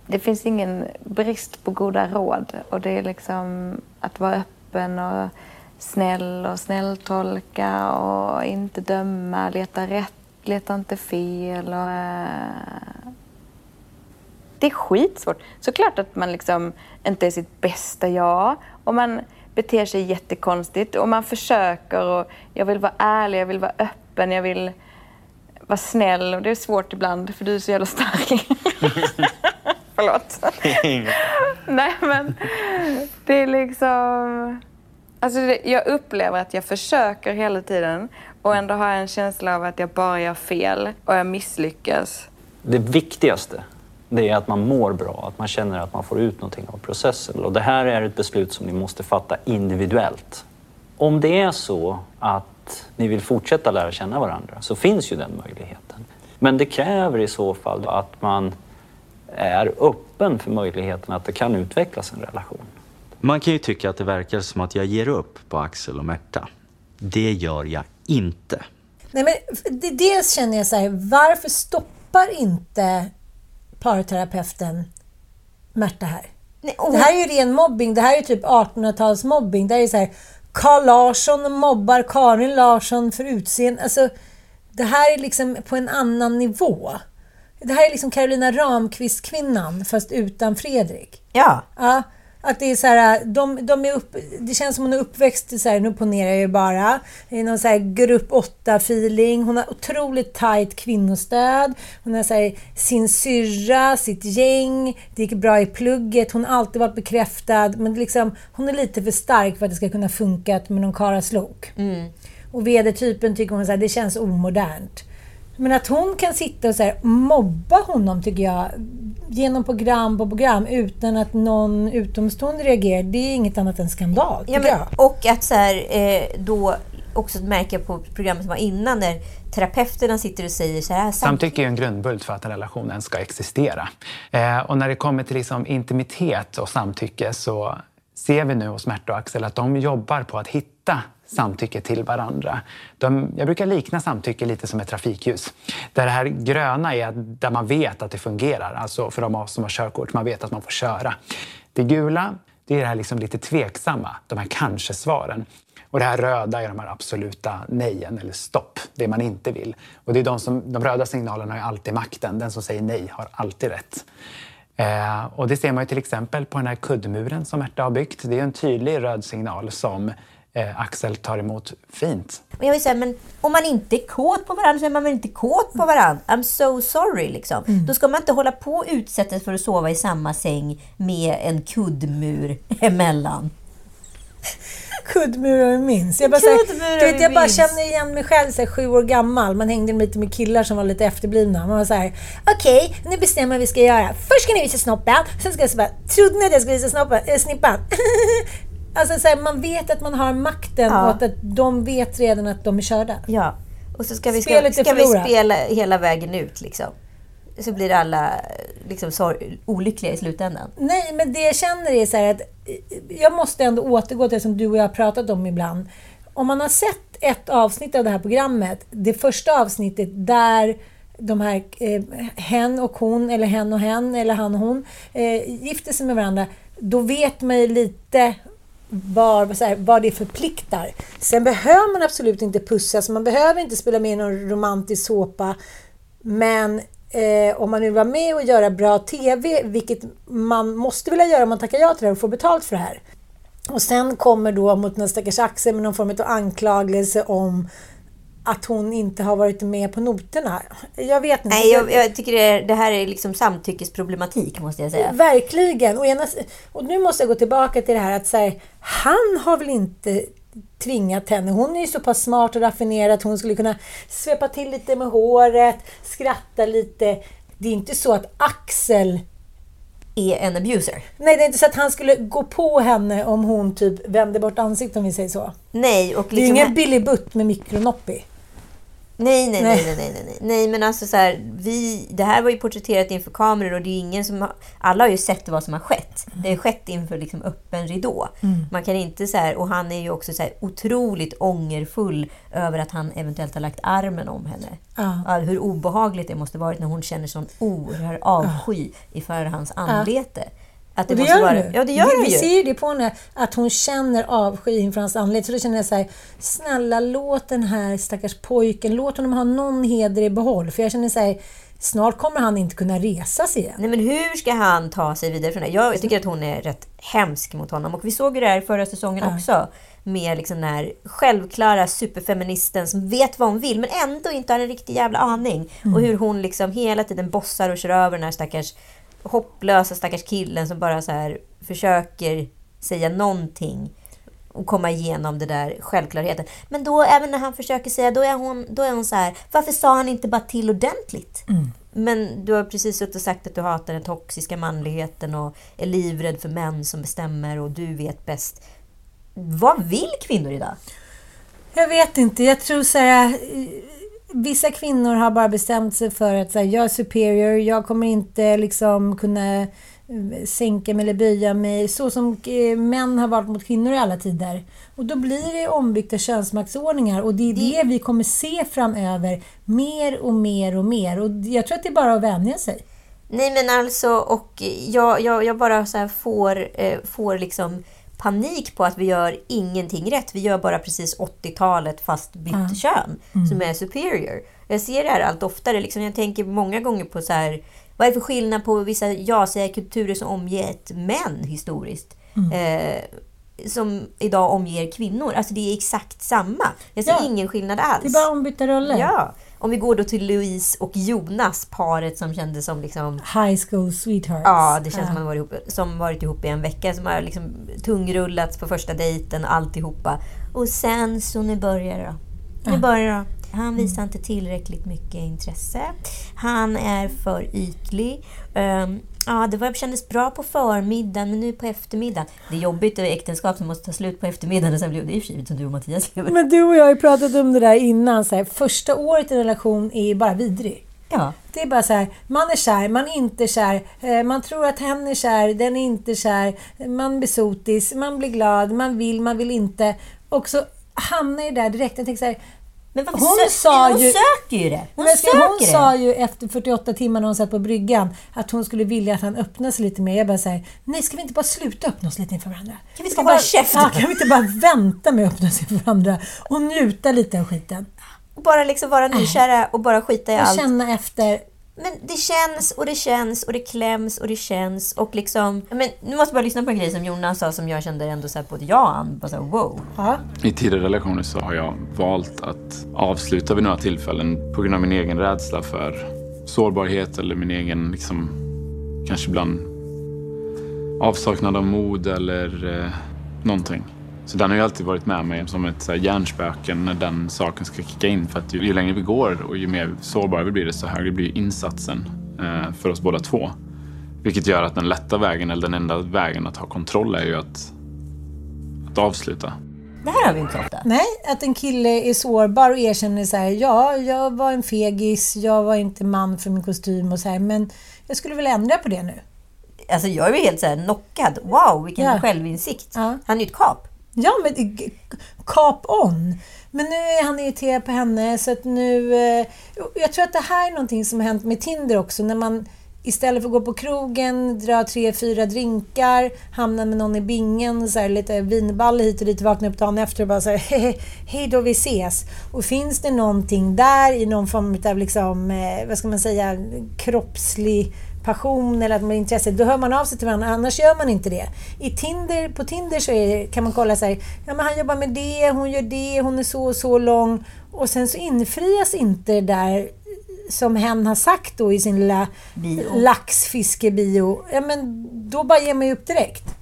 Det finns ingen brist på goda råd och det är liksom att vara öppen och snäll och snälltolka och inte döma, leta rätt, leta inte fel och... eh, Det är skitsvårt. Såklart att man liksom inte är sitt bästa jag och man beter sig jättekonstigt och man försöker och jag vill vara ärlig, jag vill vara öppen, jag vill vara snäll och det är svårt ibland för du är så jävla stark. Förlåt. Nej, men det är liksom... Alltså det, jag upplever att jag försöker hela tiden och ändå har jag en känsla av att jag bara gör fel och jag misslyckas. Det viktigaste det är att man mår bra, att man känner att man får ut någonting av processen. Och det här är ett beslut som ni måste fatta individuellt. Om det är så att ni vill fortsätta lära känna varandra så finns ju den möjligheten. Men det kräver i så fall att man är öppen för möjligheten att det kan utvecklas en relation. Man kan ju tycka att det verkar som att jag ger upp på Axel och Märta. Det gör jag inte. Nej, men det, dels känner jag så här, varför stoppar inte parterapeuten Märta här? Nej, och Det här är ju ren mobbing. Det här är ju typ 1800-talsmobbing. Det här är så här, Carl Larsson mobbar Karin Larsson för utseende. Alltså, det här är liksom på en annan nivå. Det här är liksom Carolina Ramqvist-kvinnan, fast utan Fredrik. Ja, Ja, att det är så här, de, de är upp, det känns som hon är uppväxt i så här, nu ponerar jag ju bara, i någon så här grupp 8-feeling. Hon har otroligt tight kvinnostöd. Hon har så här, sin syrra, sitt gäng, det gick bra i plugget, hon har alltid varit bekräftad. Men liksom, hon är lite för stark för att det ska kunna funka med någon karaslok. Och vd-typen tycker hon så här, det känns omodernt. Men att hon kan sitta och så här, mobba honom tycker jag genom program på program utan att någon utomstående reagerar. Det är inget annat än skandal, ja men, och att så här, eh, då också märka på programmet som var innan när terapeuterna sitter och säger så här. Samtycke är ju en grundbult för att en relation ens ska existera. Eh, och när det kommer till liksom intimitet och samtycke så ser vi nu hos Märta och Axel att de jobbar på att hitta samtycke till varandra. De, jag brukar likna samtycke lite som ett trafikljus. Där det här gröna är där man vet att det fungerar, alltså för de av oss som har körkort, man vet att man får köra. Det gula, det är det här liksom lite tveksamma, de här kanske-svaren. Och det här röda är de här absoluta nejen eller stopp, det man inte vill. Och det är de, som, de röda signalerna har ju alltid makten. Den som säger nej har alltid rätt. Eh, och det ser man ju till exempel på den här kuddmuren som Märta har byggt. Det är en tydlig röd signal som eh, Axel tar emot fint. Men jag vill säga, men om man inte är kåt på varandra så är man väl inte kåt på varandra? I'm so sorry liksom. Då ska man inte hålla på och utsättas för att sova i samma säng med en kuddmur emellan. Kuddmurar minns. Jag bara, såhär, du vet, jag bara minns. känner igen mig själv, såhär, sju år gammal. Man hängde lite med killar som var lite efterblivna. Man var såhär, okej, nu bestämmer vad vi ska göra. Först ska ni visa snoppen, sen ska jag så bara, trodde ni att jag skulle visa snoppen, äh, snippan? alltså såhär, man vet att man har makten Ja. och att, att de vet redan att de är körda. Ja. Och så ska vi, ska, ska vi spela hela vägen ut liksom. Så blir alla liksom, sorg, olyckliga i slutändan. Nej, men det jag känner är så här att jag måste ändå återgå till det som du och jag har pratat om ibland. Om man har sett ett avsnitt av det här programmet, det första avsnittet där de här, eh, hen och hon, eller hen och hen, eller han och hon, eh, gifter sig med varandra, då vet man ju lite var, så här, vad det förpliktar. Sen behöver man absolut inte pussas, man behöver inte spela med i någon romantisk såpa. Men eh, om man vill vara med och göra bra TV, vilket man måste vilja göra om man tackar ja till det och får betalt för det här. Och sen kommer då mot den stackars Axel med någon form av anklagelse om att hon inte har varit med på noterna. Jag vet inte. Nej, jag, jag tycker det, det, här är liksom samtyckesproblematik måste jag säga. Verkligen. Och, ena, och nu måste jag gå tillbaka till det här att säga, han har väl inte tvingat henne. Hon är ju så pass smart och raffinerad att hon skulle kunna svepa till lite med håret, skratta lite. Det är inte så att Axel är en abuser. Nej, det är inte så att han skulle gå på henne om hon typ vände bort ansiktet om vi säger så. Nej, och liksom det är ingen Billy Butt med mikronoppi. Nej, nej, nej, nej, nej, nej, nej, men alltså så här, vi, det här var ju porträtterat inför kameror och det är ingen som har, alla har ju sett vad som har skett. Det har skett inför liksom öppen ridå. Mm. Man kan inte så här, och han är ju också så här otroligt ångerfull över att han eventuellt har lagt armen om henne. Ja. hur obehagligt det måste varit när hon känner sån oerhörd avsky ja. inför hans anlete. Ja. Att det, det gör vara... Ja, det gör vi, vi ser ju det på henne, att hon känner avsky inför hans anlete. Så då känner jag så här, snälla låt den här stackars pojken, låt honom ha någon heder i behåll. För jag känner så här, snart kommer han inte kunna resa sig igen. Nej, men hur ska han ta sig vidare från det? Jag tycker att hon är rätt hemsk mot honom. Och vi såg ju det här förra säsongen ja. också. Med liksom den här självklara superfeministen som vet vad hon vill men ändå inte har en riktig jävla aning. Mm. Och hur hon liksom hela tiden bossar och kör över den här stackars hopplösa stackars killen som bara så här försöker säga någonting och komma igenom det där självklarheten. Men då, även när han försöker säga, då är hon, då är hon så här, varför sa han inte bara till ordentligt? Mm. Men du har precis suttit och sagt att du hatar den toxiska manligheten och är livrädd för män som bestämmer och du vet bäst. Vad vill kvinnor idag? Jag vet inte. Jag tror så här, vissa kvinnor har bara bestämt sig för att här, jag är superior, jag kommer inte liksom kunna eh, sänka mig eller böja mig. Så som eh, män har varit mot kvinnor i alla tider. Och då blir det ombyggda könsmaktsordningar och det är det vi kommer se framöver mer och mer och mer. Och jag tror att det är bara att vänja sig. Nej men alltså, och jag, jag, jag bara så får, eh, får liksom panik på att vi gör ingenting rätt. Vi gör bara precis 80-talet fast bytt mm. kön mm. som är superior. Jag ser det här allt oftare. Liksom jag tänker många gånger på så här, vad är det för skillnad på vissa ja-sägarkulturer som omgett män historiskt? Mm. Eh, som idag omger kvinnor. Alltså det är exakt samma. Jag ser ja. ingen skillnad alls. Det är bara ombytta roller. Ja. Om vi går då till Louise och Jonas, paret som kändes som liksom... High school sweethearts. Ja, det känns ja. som att de varit ihop, som varit ihop i en vecka. Som har liksom tungrullats på första dejten, alltihopa. Och sen så nu börjar det då. Nu ja. börjar det då. Han visar inte tillräckligt mycket intresse. Han är för ytlig. Um, Ja, det var, kändes bra på förmiddagen, men nu på eftermiddagen. Det är jobbigt i äktenskap som måste ta slut på eftermiddagen och sen blir det ju som du och Mattias lever. Men du och jag har ju pratat om det där innan. Så här, första året i en relation är ju bara vidrig. Ja. Det är bara så här, man är kär, man är inte kär, eh, man tror att hen är kär, den är inte kär, man blir sotis, man blir glad, man vill, man vill inte. Och så hamnar jag där direkt. Jag tänker så här, men hon, sö sa hon ju, söker ju det. Hon, men söker hon sa ju efter 48 timmar när hon satt på bryggan att hon skulle vilja att han öppnade sig lite mer. Jag bara säger, nej ska vi inte bara sluta öppna oss lite inför varandra? Kan vi inte bara, ja, kan vi inte bara vänta med att öppna oss inför varandra och njuta lite av skiten? Och bara liksom vara nykära och bara skita i och allt. Och känna efter men det känns och det känns och det kläms och det känns och liksom... Men nu måste jag bara lyssna på en grej som Jonas sa som jag kände ändå så här på ett ja. Bara så här, wow. Ja. I tidigare relationer så har jag valt att avsluta vid några tillfällen på grund av min egen rädsla för sårbarhet eller min egen liksom kanske ibland avsaknad av mod eller eh, någonting. Så den har ju alltid varit med mig som ett hjärnspöke när den saken ska kicka in. För att ju, ju längre vi går och ju mer sårbara vi blir, desto högre blir insatsen eh, för oss båda två. Vilket gör att den lätta vägen, eller den enda vägen att ha kontroll, är ju att, att avsluta. Det här har vi inte ofta. Nej, att en kille är sårbar och erkänner så här, ja, jag var en fegis, jag var inte man för min kostym och så här, men jag skulle väl ändra på det nu. Alltså jag är ju helt så här knockad. Wow, vilken ja. självinsikt. Ja. Han är ju ett kap. Ja, men kap on. Men nu är han irriterad på henne så att nu... Eh, jag tror att det här är någonting som har hänt med Tinder också. När man istället för att gå på krogen, dra tre, fyra drinkar, hamna med någon i bingen, så här, lite vinball hit och dit, vakna upp dagen efter och bara säga hej, hej då, vi ses. Och finns det någonting där i någon form av, liksom, eh, vad ska man säga, kroppslig passion eller att man är intresse, då hör man av sig till varandra, annars gör man inte det. I Tinder, på Tinder så är, kan man kolla så här, ja men han jobbar med det, hon gör det, hon är så och så lång. Och sen så infrias inte det där som hen har sagt då i sin lilla laxfiskebio. Ja men då bara ger man ju upp direkt.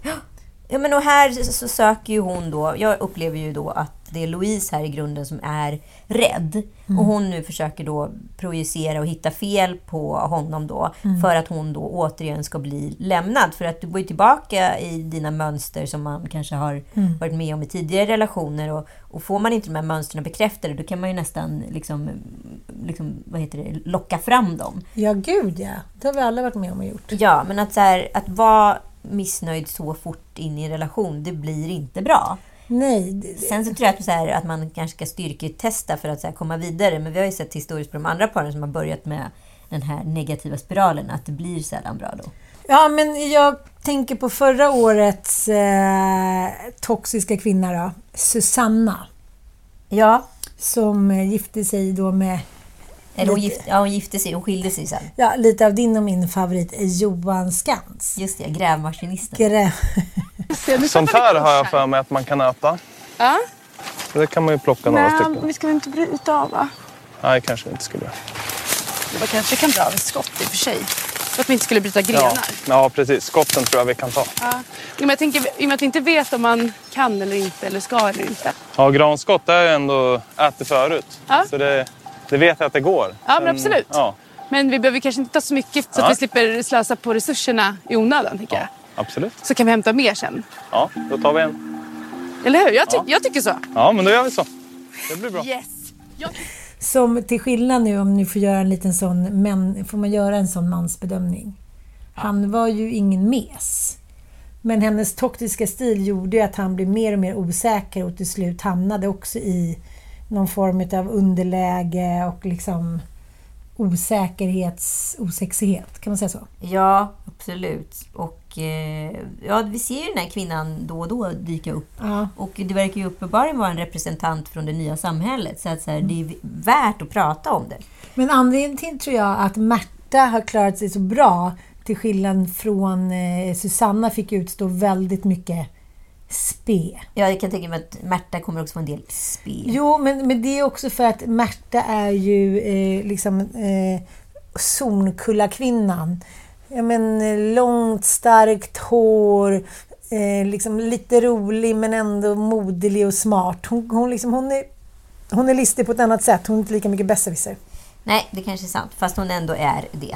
Ja, men och här så söker ju hon då, jag upplever ju då att det är Louise här i grunden som är rädd. Mm. Och hon nu försöker då projicera och hitta fel på honom då. Mm. För att hon då återigen ska bli lämnad. För att du går ju tillbaka i dina mönster som man kanske har Mm. varit med om i tidigare relationer. Och, och får man inte de här mönstren bekräftade, då kan man ju nästan liksom, liksom, vad heter det, locka fram dem. Ja, gud ja. Det har vi alla varit med om och gjort. Ja, men att, så här, att vara missnöjd så fort in i en relation, det blir inte bra. Nej. det- Sen så tror jag att, så här, att man kanske ska styrketesta för att så här, komma vidare. Men vi har ju sett historiskt på de andra paren som har börjat med den här negativa spiralen, att det blir sällan bra då. Ja, men jag tänker på förra årets eh, toxiska kvinna då, Susanna. Ja. Som eh, gifte sig då med Eller hon, gift, ja, hon gifte sig, hon skilde sig sen. Ja, lite av din och min favorit, Johan Skans. Just det, grävmaskinisten. Grä... Sånt här har jag för mig att man kan äta. Ja. Så det kan man ju plocka några Men stycken. vi ska väl inte bryta av va? Nej, kanske vi inte skulle. Det var kanske kan dra av ett skott i och för sig. Så att vi inte skulle bryta grenar. Ja, ja, precis. Skotten tror jag vi kan ta. Ja. Men jag tänker, i och med att vi inte vet om man kan eller inte eller ska eller inte. Ja, granskott det har jag ändå ätit förut. Ja. Så det, det vet jag att det går. Ja, men absolut. Ja, Men vi behöver kanske inte ta så mycket så Ja. att vi slipper slösa på resurserna i onödan. Tänker jag. absolut. Så kan vi hämta mer sen. Ja, då tar vi en. Eller hur? Jag, ty- jag tycker så. Ja, men då gör vi så. Det blir bra. Yes. Som till skillnad nu om ni får göra en liten sån, men får man göra en sån mansbedömning? Han var ju ingen mes. Men hennes toxiska stil gjorde ju att han blev mer och mer osäker och till slut hamnade också i någon form av underläge och liksom osäkerhets... osexighet. Kan man säga så? Ja, absolut. Och eh, ja, vi ser ju den här kvinnan då och då dyka upp. Ja. Och det verkar ju uppenbarligen vara en representant från det nya samhället. Så att så här, det är värt att prata om det. Men anledningen till tror jag att Märta har klarat sig så bra till skillnad från eh, Susanna fick utstå väldigt mycket spe. Ja, jag kan tänka mig att Märta kommer också få en del spe. Jo, men, men det är också för att Märta är ju eh, liksom eh, Zornkulla-kvinnan. Ja, men, eh, långt, starkt hår, eh, liksom lite rolig men ändå moderlig och smart. Hon, hon, liksom, hon, är, hon är listig på ett annat sätt. Hon är inte lika mycket besserwisser. Nej, det kanske är sant. Fast hon ändå är det.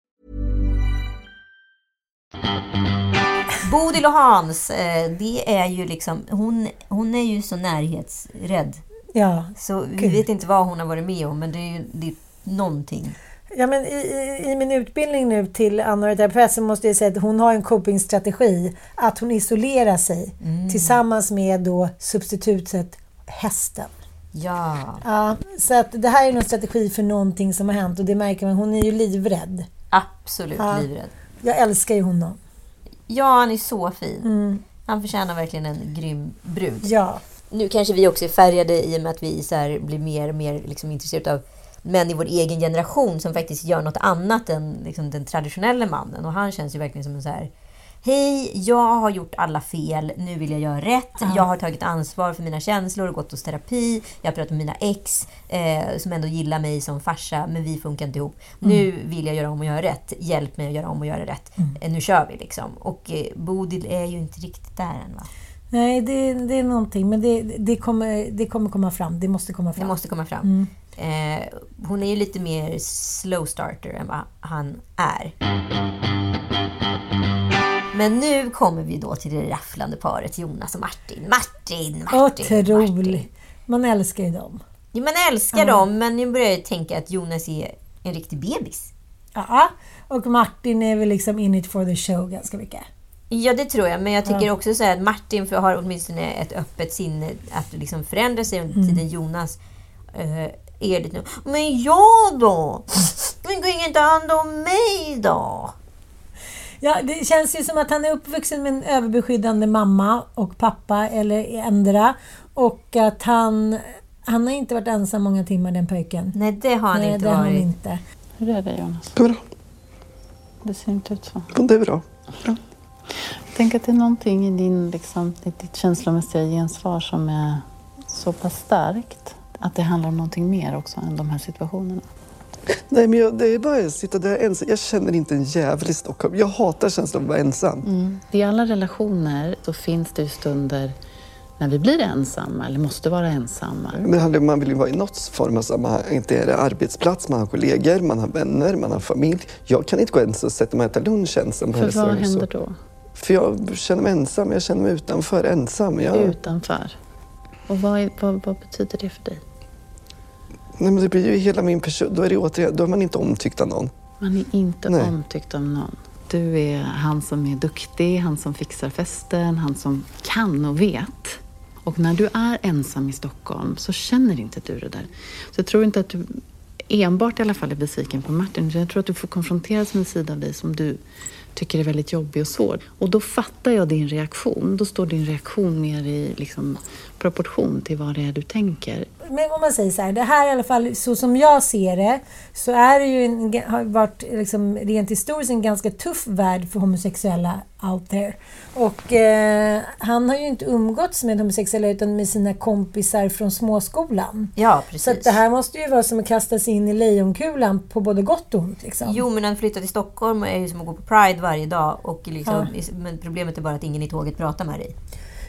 Bodil och Hans, eh, det är ju liksom... Hon, hon är ju så närhetsrädd. Ja, Så vi gud. vet inte vad hon har varit med om, men det är ju det är någonting. Ja, men i, i, I min utbildning nu till anhörigterapeut så måste jag säga att hon har en copingstrategi. Att hon isolerar sig tillsammans med då substitutet hästen. Ja. Ja, så att det här är en strategi för någonting som har hänt och det märker man. Hon är ju livrädd. Absolut Ja. livrädd. Jag älskar ju honom. Ja, han är så fin. Mm. Han förtjänar verkligen en grym brud. Ja. Nu kanske vi också är färgade i och med att vi så blir mer och mer liksom intresserade av män i vår egen generation som faktiskt gör något annat än liksom den traditionella mannen. Och han känns ju verkligen som en så här Hej, jag har gjort alla fel. Nu vill jag göra rätt. Jag har tagit ansvar för mina känslor och gått hos terapi. Jag har pratat med mina ex eh, som ändå gillar mig som farsa, men vi funkar inte ihop. Mm. Nu vill jag göra om och göra rätt. Hjälp mig att göra om och göra rätt. Mm. Eh, nu kör vi liksom. Och eh, Bodil är ju inte riktigt där än va? Nej, det, det är någonting. Men det, det, kommer, det kommer komma fram. Det måste komma fram. Det måste komma fram. Mm. Eh, hon är ju lite mer slow starter än vad han är. Men nu kommer vi då till det rafflande paret Jonas och Martin. Martin, Martin, Otroligt. Man älskar ju dem. Ja, man älskar Ja. dem, men nu börjar jag tänka att Jonas är en riktig bebis. Ja, och Martin är väl liksom in it for the show ganska mycket. Ja, det tror jag. Men jag tycker Ja. också så här att Martin för har åtminstone ett öppet sinne att liksom förändra sig under Mm. tiden Jonas eh, är lite nu. Men jag då? Men går ingen ta hand om mig då? Ja, det känns ju som att han är uppvuxen med en överbeskyddande mamma och pappa, eller ändra. Och att han... Han har inte varit ensam många timmar, den pojken. Nej, det har han Nej, inte det har han varit. inte. Hur är det Jonas? Det är bra. Det ser inte ut så. Det är bra. Jag tänker att det är någonting i din, liksom, i ditt känslomässiga gensvar som är så pass starkt att det handlar om någonting mer också än de här situationerna. Nej, men jag, det är bara att sitta där ensam. Jag känner inte en jävel i Stockholm. Jag hatar känslan av att vara ensam. Mm. I alla relationer så finns det ju stunder när vi blir ensamma eller måste vara ensamma. Men man vill ju vara i något form av sammanhang. Inte är det arbetsplats, man har kollegor, man har vänner, man har familj. Jag kan inte gå ens och sätta mig och äta lunch ensam på För vad händer så. då? För jag känner mig ensam, jag känner mig utanför, ensam. Jag, Utanför. Och vad, är, vad, vad betyder det för dig? Nej, men det blir ju hela min person. Då är det återigen, då är man inte omtyckt av någon. Man är inte Nej. omtyckt av någon. Du är han som är duktig, han som fixar festen, han som kan och vet. Och när du är ensam i Stockholm så känner inte du det där. Så jag tror inte att du enbart i alla fall är besviken på Martin. Jag tror att du får konfronteras med en sida av dig som du tycker är väldigt jobbig och svår. Och då fattar jag din reaktion. Då står din reaktion mer i liksom, proportion till vad det är du tänker. Men om man säger så här, det här i alla fall så som jag ser det så är det ju en, har varit liksom rent historiskt en ganska tuff värld för homosexuella out there. Och eh, han har ju inte umgåtts med homosexuella utan med sina kompisar från småskolan. Ja, precis. Så det här måste ju vara som att kasta sig in i lejonkulan på både gott och ont. Liksom. Jo, men att flytta till Stockholm är ju som att gå på Pride varje dag. Och liksom, Ja. Men problemet är bara att ingen i tåget pratar med dig.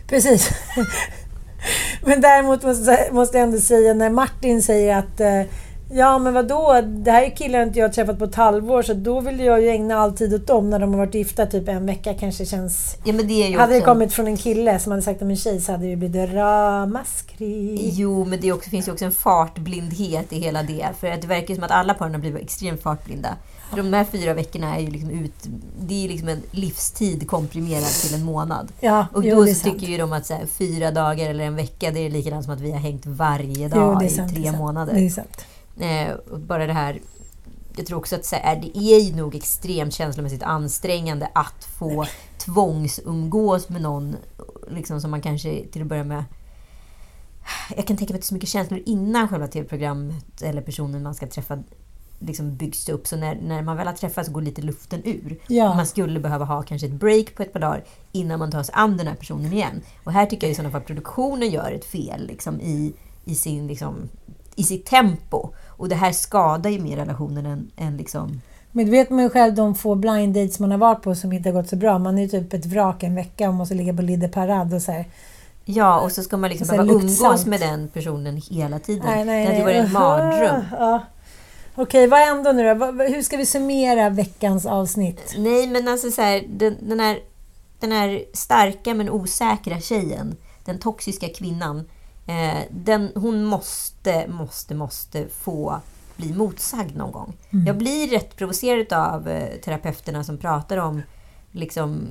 Precis. Men däremot måste, måste jag ändå säga när Martin säger att eh, Ja men vadå, det här är killar inte jag har träffat på ett halvår så då vill jag ju ägna all tid åt dem när de har varit gifta typ en vecka kanske känns... Ja, men det är ju hade det också- kommit från en kille som hade sagt om en tjej så hade det blivit ramaskri. Jo, men det också, finns ju också en fartblindhet i hela det. För att det verkar som att alla paren har blivit extremt fartblinda. De här fyra veckorna är ju liksom ut... Det är liksom en livstid komprimerad till en månad. Ja, och jo, då det så tycker ju de att här, fyra dagar eller en vecka, det är likadant som att vi har hängt varje Jo, dag det i sant, det är tre sant. månader. Det är sant. Eh, bara det här... Jag tror också att så här, det är ju nog extremt känslomässigt ansträngande att få tvångsumgås med någon liksom, som man kanske till att börja med... Jag kan tänka mig att det är så mycket känslor innan själva tv-programmet eller personen man ska träffa liksom byggs upp. Så när, när man väl har träffats går lite luften ur. Ja. Man skulle behöva ha kanske ett break på ett par dagar innan man tar sig an den här personen igen. Och här tycker jag i sådana fall produktionen gör ett fel liksom, i, i, sin, liksom, i sitt tempo. Och det här skadar ju mer relationen än, än liksom... Men du vet man ju själv de få blind dates man har varit på som inte har gått så bra. Man är ju typ ett vrak en vecka och måste ligga på Lidde parad och så här. Ja, och så ska man liksom behöva umgås med den personen hela tiden. Nej, nej, det hade ju varit en mardröm. Ja. Okej, vad ändå nu då? Hur ska vi summera veckans avsnitt? Nej, men alltså så här, den, den, här, den här starka men osäkra tjejen, den toxiska kvinnan, eh, den, hon måste, måste, måste få bli motsagd någon gång. Mm. Jag blir rätt provocerad av eh, terapeuterna som pratar om liksom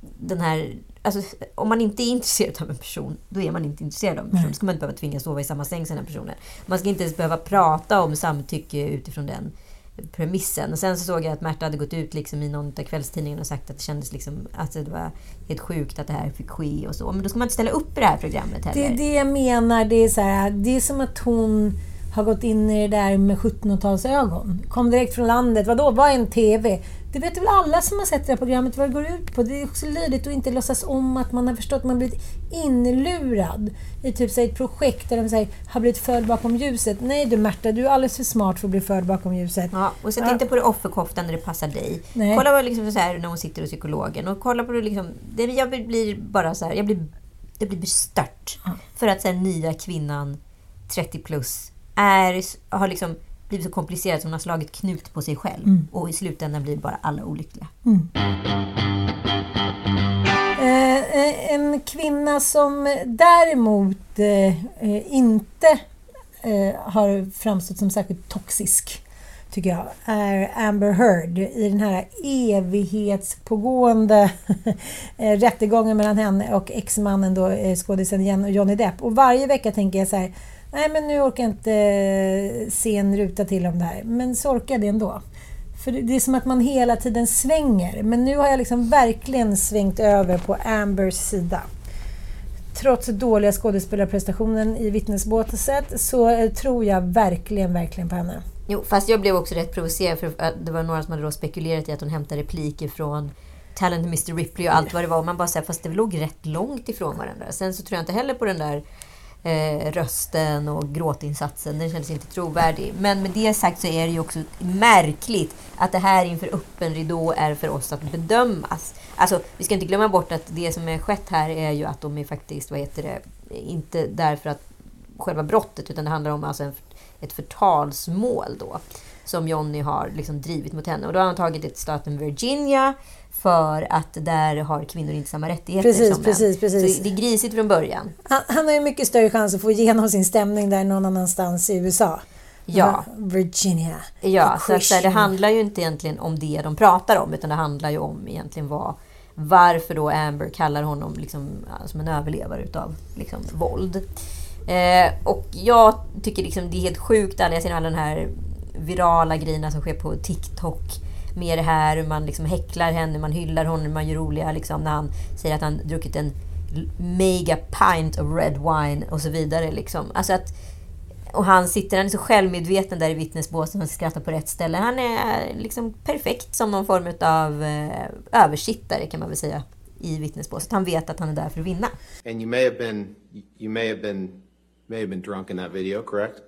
den här... Alltså, om man inte är intresserad av en person, då är man inte intresserad av en person. Då ska man inte behöva tvingas sova i samma säng som den personen. Man ska inte ens behöva prata om samtycke utifrån den premissen. Och sen så såg jag att Märta hade gått ut liksom i någon av kvällstidningarna och sagt att det kändes liksom, att det var helt sjukt att det här fick ske och så. Men då ska man inte ställa upp i det här programmet heller. Det är det jag menar. Det är, så här, det är som att hon... har gått in i det där med 1700-talsögon. Kom direkt från landet. Vadå, vad är en TV? Det vet väl alla som har sett det här programmet vad det går ut på. Det är också löjligt att inte låtsas om att man har förstått att man blivit inlurad i typ så ett projekt där de säger har blivit förd bakom ljuset. Nej du Märta, du är alldeles för smart för att bli förd bakom ljuset. Ja, och sätt inte på det offerkoftan när det passar dig. Nej. Kolla vad liksom så här, när hon sitter hos psykologen och kolla på det liksom... Det, jag blir bara så här, jag blir, det blir bestört. För att här, nya kvinnan, 30 plus, är, har liksom blivit så komplicerad som hon har slagit knut på sig själv. Mm. Och i slutändan blir bara alla olyckliga. Eh, en kvinna som däremot eh, eh, inte eh, har framstått som särskilt toxisk, tycker jag, är Amber Heard i den här evighetspågående eh, rättegången mellan henne och exmannen då, eh, skådisen Johnny Depp. Och varje vecka tänker jag så här, nej men nu orkar jag inte eh, se en ruta till om det här. Men så orkar jag det ändå. För det är som att man hela tiden svänger. Men nu har jag liksom verkligen svängt över på Ambers sida. Trots dåliga skådespelarprestationen i vittnesbåset så eh, tror jag verkligen, verkligen på henne. Jo, fast jag blev också rätt provocerad för det var några som hade då spekulerat i att hon hämtade repliker från Talent Mr Ripley och allt vad det var. Och man bara säger fast det låg rätt långt ifrån varandra. Sen så tror jag inte heller på den där eh, rösten och gråtinsatsen. Den kändes inte trovärdig. Men med det sagt så är det ju också märkligt att det här inför öppen ridå är för oss att bedömas. Alltså, vi ska inte glömma bort att det som är skett här är ju att de är faktiskt, vad heter det, inte därför att själva brottet utan det handlar om alltså en, ett förtalsmål då som Johnny har liksom drivit mot henne. Och då har han tagit ett staten Virginia för att där har kvinnor inte samma rättigheter Precis, som män. precis, precis. Så det är grisigt från början. Han, han har ju mycket större chans att få igenom sin stämning där någon annanstans i USA. Ja. Virginia. Ja, så, så här, det handlar ju inte egentligen om det de pratar om utan det handlar ju om egentligen vad, varför då Amber kallar honom liksom, som en överlevare utav liksom, våld. Eh, och jag tycker liksom det är helt sjukt alla, jag ser alla den här virala grejerna som sker på TikTok med det här hur man liksom häcklar henne, man hyllar honom, man gör roliga liksom när han säger att han druckit en mega pint of red wine och så vidare. Liksom. Alltså att, och han sitter, han är så självmedveten där i vittnesbåset och skrattar på rätt ställe. Han är liksom perfekt som någon form av eh, översittare kan man väl säga i vittnesbåset. Han vet att han är där för att vinna. And you may have been you may have been may have been drunk in that video, correct?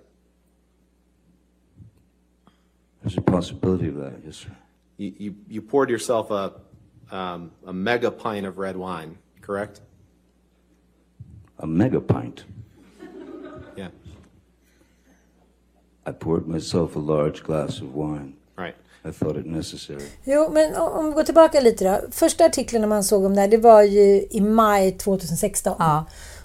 There's a possibility of that, yes, sir. You you, you poured yourself a um, a mega pint of red wine, correct? A mega pint. Yeah. I poured myself a large glass of wine. Right. I thought it necessary. Jo, men om vi går tillbaka lite då. Första artiklarna man såg om det här, det var ju i maj 2016.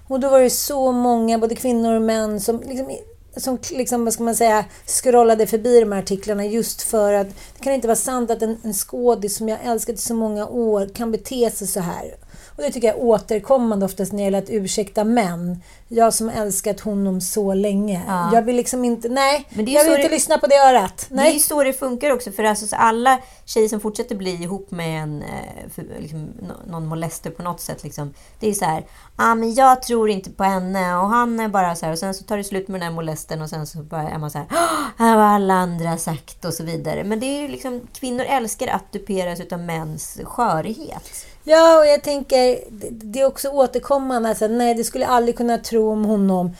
Och då var det så många, både kvinnor och män, som liksom, som liksom, vad ska man säga, scrollade förbi de här artiklarna just för att det kan inte vara sant att en, en skådis som jag älskat i så många år kan bete sig så här. Och det tycker jag är återkommande oftast när det gäller att ursäkta män. Jag som älskat honom så länge. Ja. Jag vill liksom inte, nej, jag vill inte det- lyssna på det örat. Det är Nej. så det funkar också för alltså, så alla tjejer som fortsätter bli ihop med en, eh, för, liksom, nå- någon molester på något sätt. Liksom, det är så här, ah, men jag tror inte på henne och han är bara så här. Och sen så tar det slut med den här molesten och sen så bara är man så här, "Ah, vad har alla andra sagt och så vidare. Men det är ju liksom, kvinnor älskar att duperas utav mäns skörhet. Ja, och jag tänker, det, är också återkommande. Alltså, nej, det skulle jag aldrig kunna tro om honom.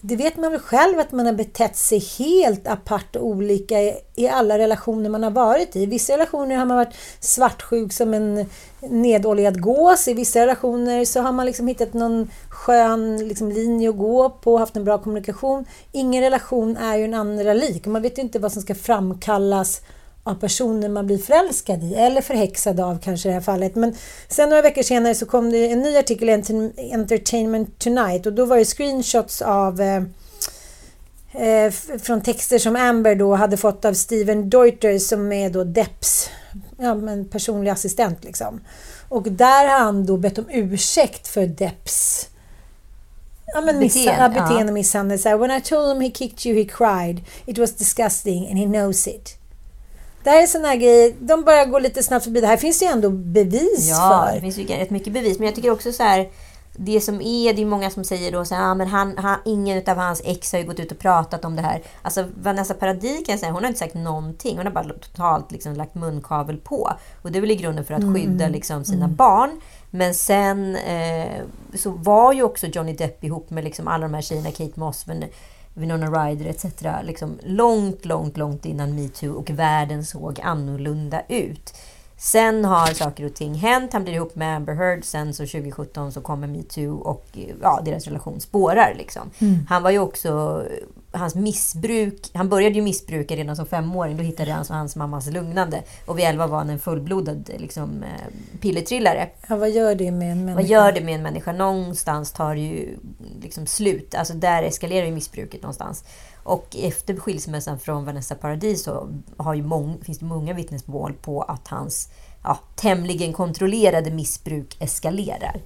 Det vet man väl själv att man har betett sig helt apart och olika i, i alla relationer man har varit i. I vissa relationer har man varit svartsjuk som en nedoljad gås. I vissa relationer så har man liksom hittat någon skön liksom, linje att gå på, haft en bra kommunikation. Ingen relation är ju en andra lik. Man vet ju inte vad som ska framkallas av personer man blir förälskad i, eller förhäxad av kanske i det här fallet. Men sen några veckor senare så kom det en ny artikel i Enter- Entertainment Tonight och då var det screenshots av eh, eh, från texter som Amber då hade fått av Steven Deuter som är då Depps ja, men personlig assistent. Liksom. Och där har han då bett om ursäkt för Depps Ja, men Beteende, beteende, ja, beteende och misshandel. When I told him he kicked you he cried. It was disgusting and he knows it. Det här är sådana här grejer, de bara går lite snabbt förbi. Det här finns ju ändå bevis Ja, för. det finns ju rätt mycket bevis. Men jag tycker också så här... det som är, det är många som säger då så här, ah, men han, han, ingen av hans ex har ju gått ut och pratat om det här. Alltså Vanessa Paradis kan jag säga, hon har inte sagt någonting. Hon har bara totalt liksom lagt munkavel på. Och det är väl i grunden för att skydda Mm. liksom sina Mm. barn. Men sen eh, så var ju också Johnny Depp ihop med liksom alla de här tjejerna, Kate Moss, Winona Ryder etc. Liksom långt, långt, långt innan metoo och världen såg annorlunda ut. Sen har saker och ting hänt. Han blir ihop med Amber Heard. Sen så 2017 så kommer metoo och ja, deras relation spårar. Liksom. Mm. Han var ju också... Hans missbruk... Han började ju missbruka redan som femåring. Då hittade han hans mammas lugnande. Och vid 11 var han en fullblodad liksom, eh, pillertrillare. Ja, vad gör det med en människa? Vad gör det med en människa? Någonstans tar det ju liksom slut. Alltså där eskalerar ju missbruket någonstans. Och efter skilsmässan från Vanessa Paradis så har ju mång, finns det många vittnesmål på att hans ja, tämligen kontrollerade missbruk eskalerar.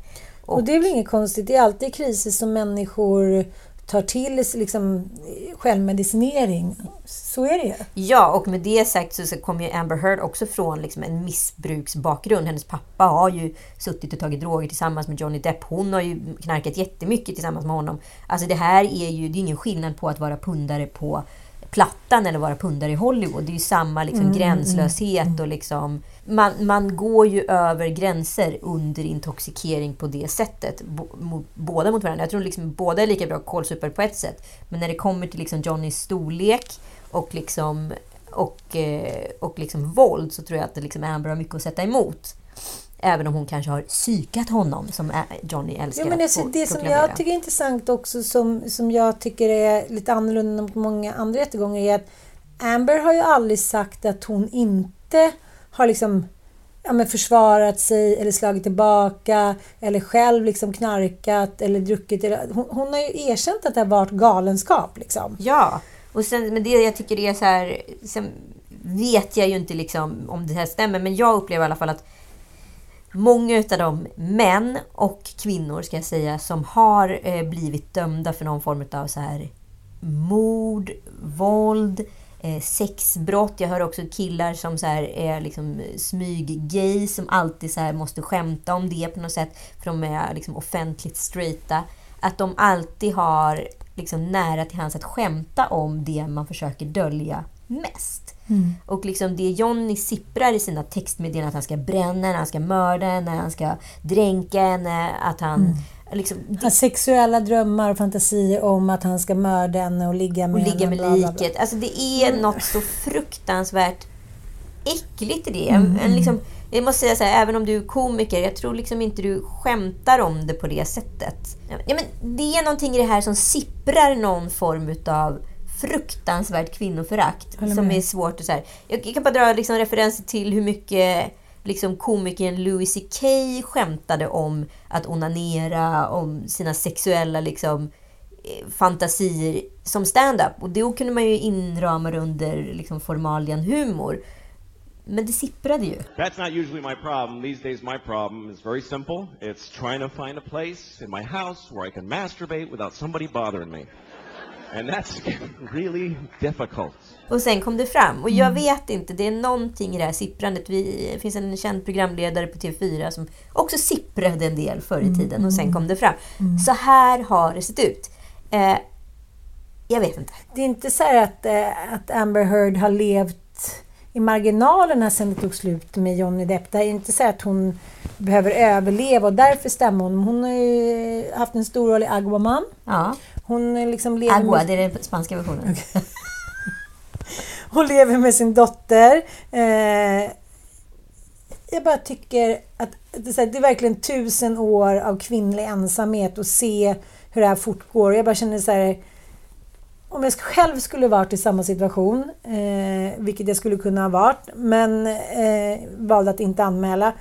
Och det är väl inget konstigt. Det är alltid kriser som människor tar till liksom, eh, självmedicinering. Så är det ju. Ja, och med det sagt så, så kommer ju Amber Heard också från liksom en missbruksbakgrund. Hennes pappa har ju suttit och tagit droger tillsammans med Johnny Depp. Hon har ju knarkat jättemycket tillsammans med honom. Alltså det här är ju, det är ingen skillnad på att vara pundare på Plattan eller vara pundare i Hollywood. Det är ju samma liksom Mm, gränslöshet och liksom... Man, man går ju över gränser under intoxikering på det sättet. Bo, mot, båda mot varandra. Jag tror liksom båda är lika bra kålsupare på ett sätt. Men när det kommer till liksom Johnnys storlek och liksom och, eh, och liksom våld så tror jag att det liksom Amber har mycket att sätta emot. Även om hon kanske har psykat honom, som Johnny älskar Ja, men alltså, det som jag tycker är intressant också, som, som jag tycker är lite annorlunda mot många andra rättegångar, är att Amber har ju aldrig sagt att hon inte har liksom ja, men försvarat sig eller slagit tillbaka eller själv liksom knarkat eller druckit. Eller, hon, hon har ju erkänt att det har varit galenskap. Liksom. Ja, och sen, men det jag tycker är så här... Sen vet jag ju inte liksom om det här stämmer, men jag upplever i alla fall att många av de män och kvinnor, ska jag säga, som har eh, blivit dömda för någon form av så här mord, våld, eh, sexbrott. Jag hör också killar som så här är liksom smyggay som alltid så här måste skämta om det på något sätt för de är liksom offentligt straighta. Att de alltid har liksom nära till hands att skämta om det man försöker dölja mest. Mm. Och liksom det Johnny sipprar i sina textmeddelanden att han ska bränna henne, han ska mörda henne, han ska dränka henne, att han... Mm. Liksom, Har sexuella drömmar och fantasier om att han ska mörda henne och ligga och med ligga henne. med bla, bla, bla. liket. Alltså det är något så fruktansvärt äckligt i det. Mm, En, liksom, jag måste säga så här, även om du är komiker, jag tror liksom inte du skämtar om det på det sättet. Ja, men det är någonting i det här som sipprar någon form utav fruktansvärt kvinnoförakt som är svårt att så här. Jag, jag kan bara dra liksom referenser till hur mycket liksom komikern Louis CK skämtade om att onanera, om sina sexuella liksom, eh, fantasier som stand-up. Och då kunde man ju inrama det under liksom, formalian humor. Men det sipprade ju. That's not usually my problem. These days, my problem is very simple. It's trying to find a place in my house where I can masturbate without somebody bothering me. And that's really difficult. Och sen kom det fram. Och jag vet inte, det är någonting i det här sipprandet. Vi, det finns en känd programledare på TV4 som också sipprade en del förr i tiden och sen kom det fram. Så här har det sett ut. Eh, jag vet inte. Det är inte så här att, eh, att Amber Heard har levt i marginalerna sen det tog slut med Johnny Depp. Det är inte så att hon behöver överleva och därför stämmer hon. Hon har ju haft en stor roll i Aguaman. Ja. Hon liksom lever Agua, med, det är den spanska versionen. hon lever med sin dotter. Eh, jag bara tycker att det är, det är verkligen tusen år av kvinnlig ensamhet och se hur det här fortgår. Jag bara känner så här, om jag själv skulle varit i samma situation, eh, vilket jag skulle kunna ha varit, men eh, valde att inte anmäla,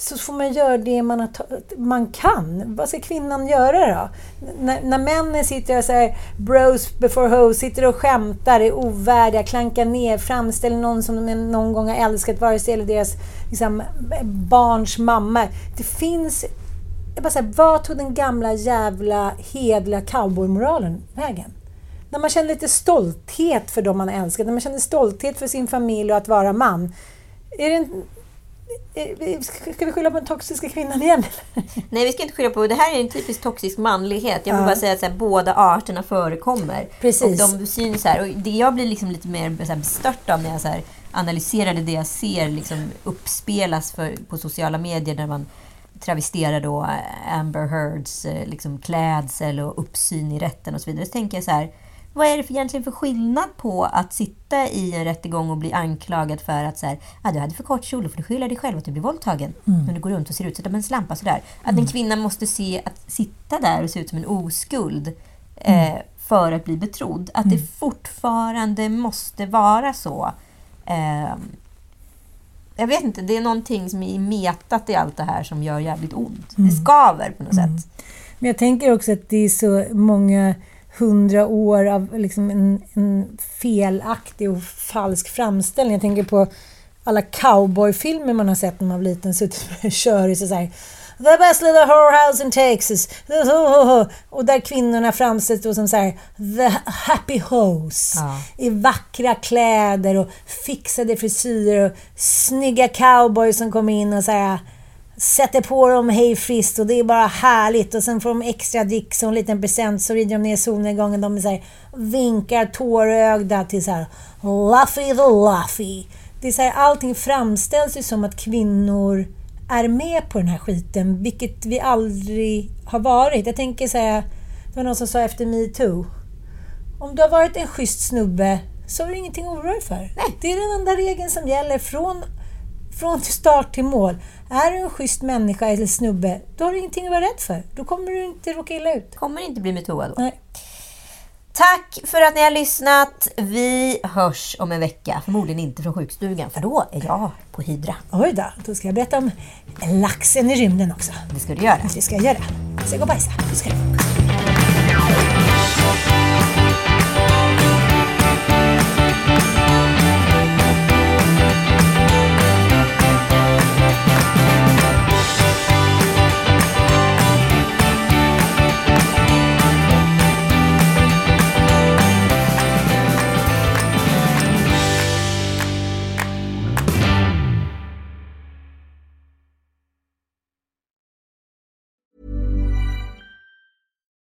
så får man göra det man, har man kan. Vad ska kvinnan göra då? N- när, männen sitter och säger bros before hoes, sitter och skämtar, är ovärdiga, klankar ner, framställer någon som de någon gång har älskat, vare sig det gäller deras liksom, barns mamma. Det finns... Jag bara säger, vad tog den gamla jävla hedliga cowboymoralen vägen? När man känner lite stolthet för dem man älskar, när man känner stolthet för sin familj och att vara man. Är det, en- Ska vi skylla på den toxiska kvinnan igen? Nej, vi ska inte skylla på... Det här är en typisk toxisk manlighet. Jag vill Ja. bara säga att så här, båda arterna förekommer. Precis. Och de syns här. Och det jag blir liksom lite mer så här, bestört av när jag så här, analyserade det jag ser liksom, uppspelas för, på sociala medier när man travesterar då Amber Heards eh, liksom, klädsel och uppsyn i rätten och så vidare. Så tänker jag så här, vad är det för, egentligen för skillnad på att sitta i en rättegång och bli anklagad för att så här, ah, du hade för kort kjol, för du skyller dig själv att du blir våldtagen. Mm. Men du går runt och ser ut som en slampa sådär. Att en kvinna måste se att sitta där och se ut som en oskuld eh, för att bli betrodd. Att det fortfarande måste vara så. Eh, jag vet inte, det är någonting som är metat i allt det här som gör jävligt ont. Det skaver på något sätt. Men jag tänker också att det är så många hundra år av liksom en, en felaktig och falsk framställning. Jag tänker på alla cowboyfilmer man har sett när man var liten, suttit med köris och så här The best little whorehouse in Texas. Och där kvinnorna framställs då som så här, the happy hoes. I vackra kläder och fixade frisyrer och snygga cowboys som kommer in och så här sätter på dem hej friskt och det är bara härligt och sen får de extra dricks och en liten present så rider de ner solnedgången. De är så här, vinkar tårögda till så här Luffy the Luffy. Det är så här, allting framställs ju som att kvinnor är med på den här skiten, vilket vi aldrig har varit. Jag tänker säga, det var någon som sa efter metoo. Om du har varit en schysst snubbe så har du ingenting att oroa dig för. Det är den enda regeln som gäller från, från start till mål. Är du en schysst människa eller snubbe, då har du ingenting att vara rädd för. Då kommer du inte råka illa ut. Kommer inte bli metooad då. Nej. Tack för att ni har lyssnat. Vi hörs om en vecka. Förmodligen inte från sjukstugan, för då är jag på Hydra. Oj då, då ska jag berätta om laxen i rymden också. Det ska du göra. Det ska jag göra. Jag ska gå och bajsa. Ska jag.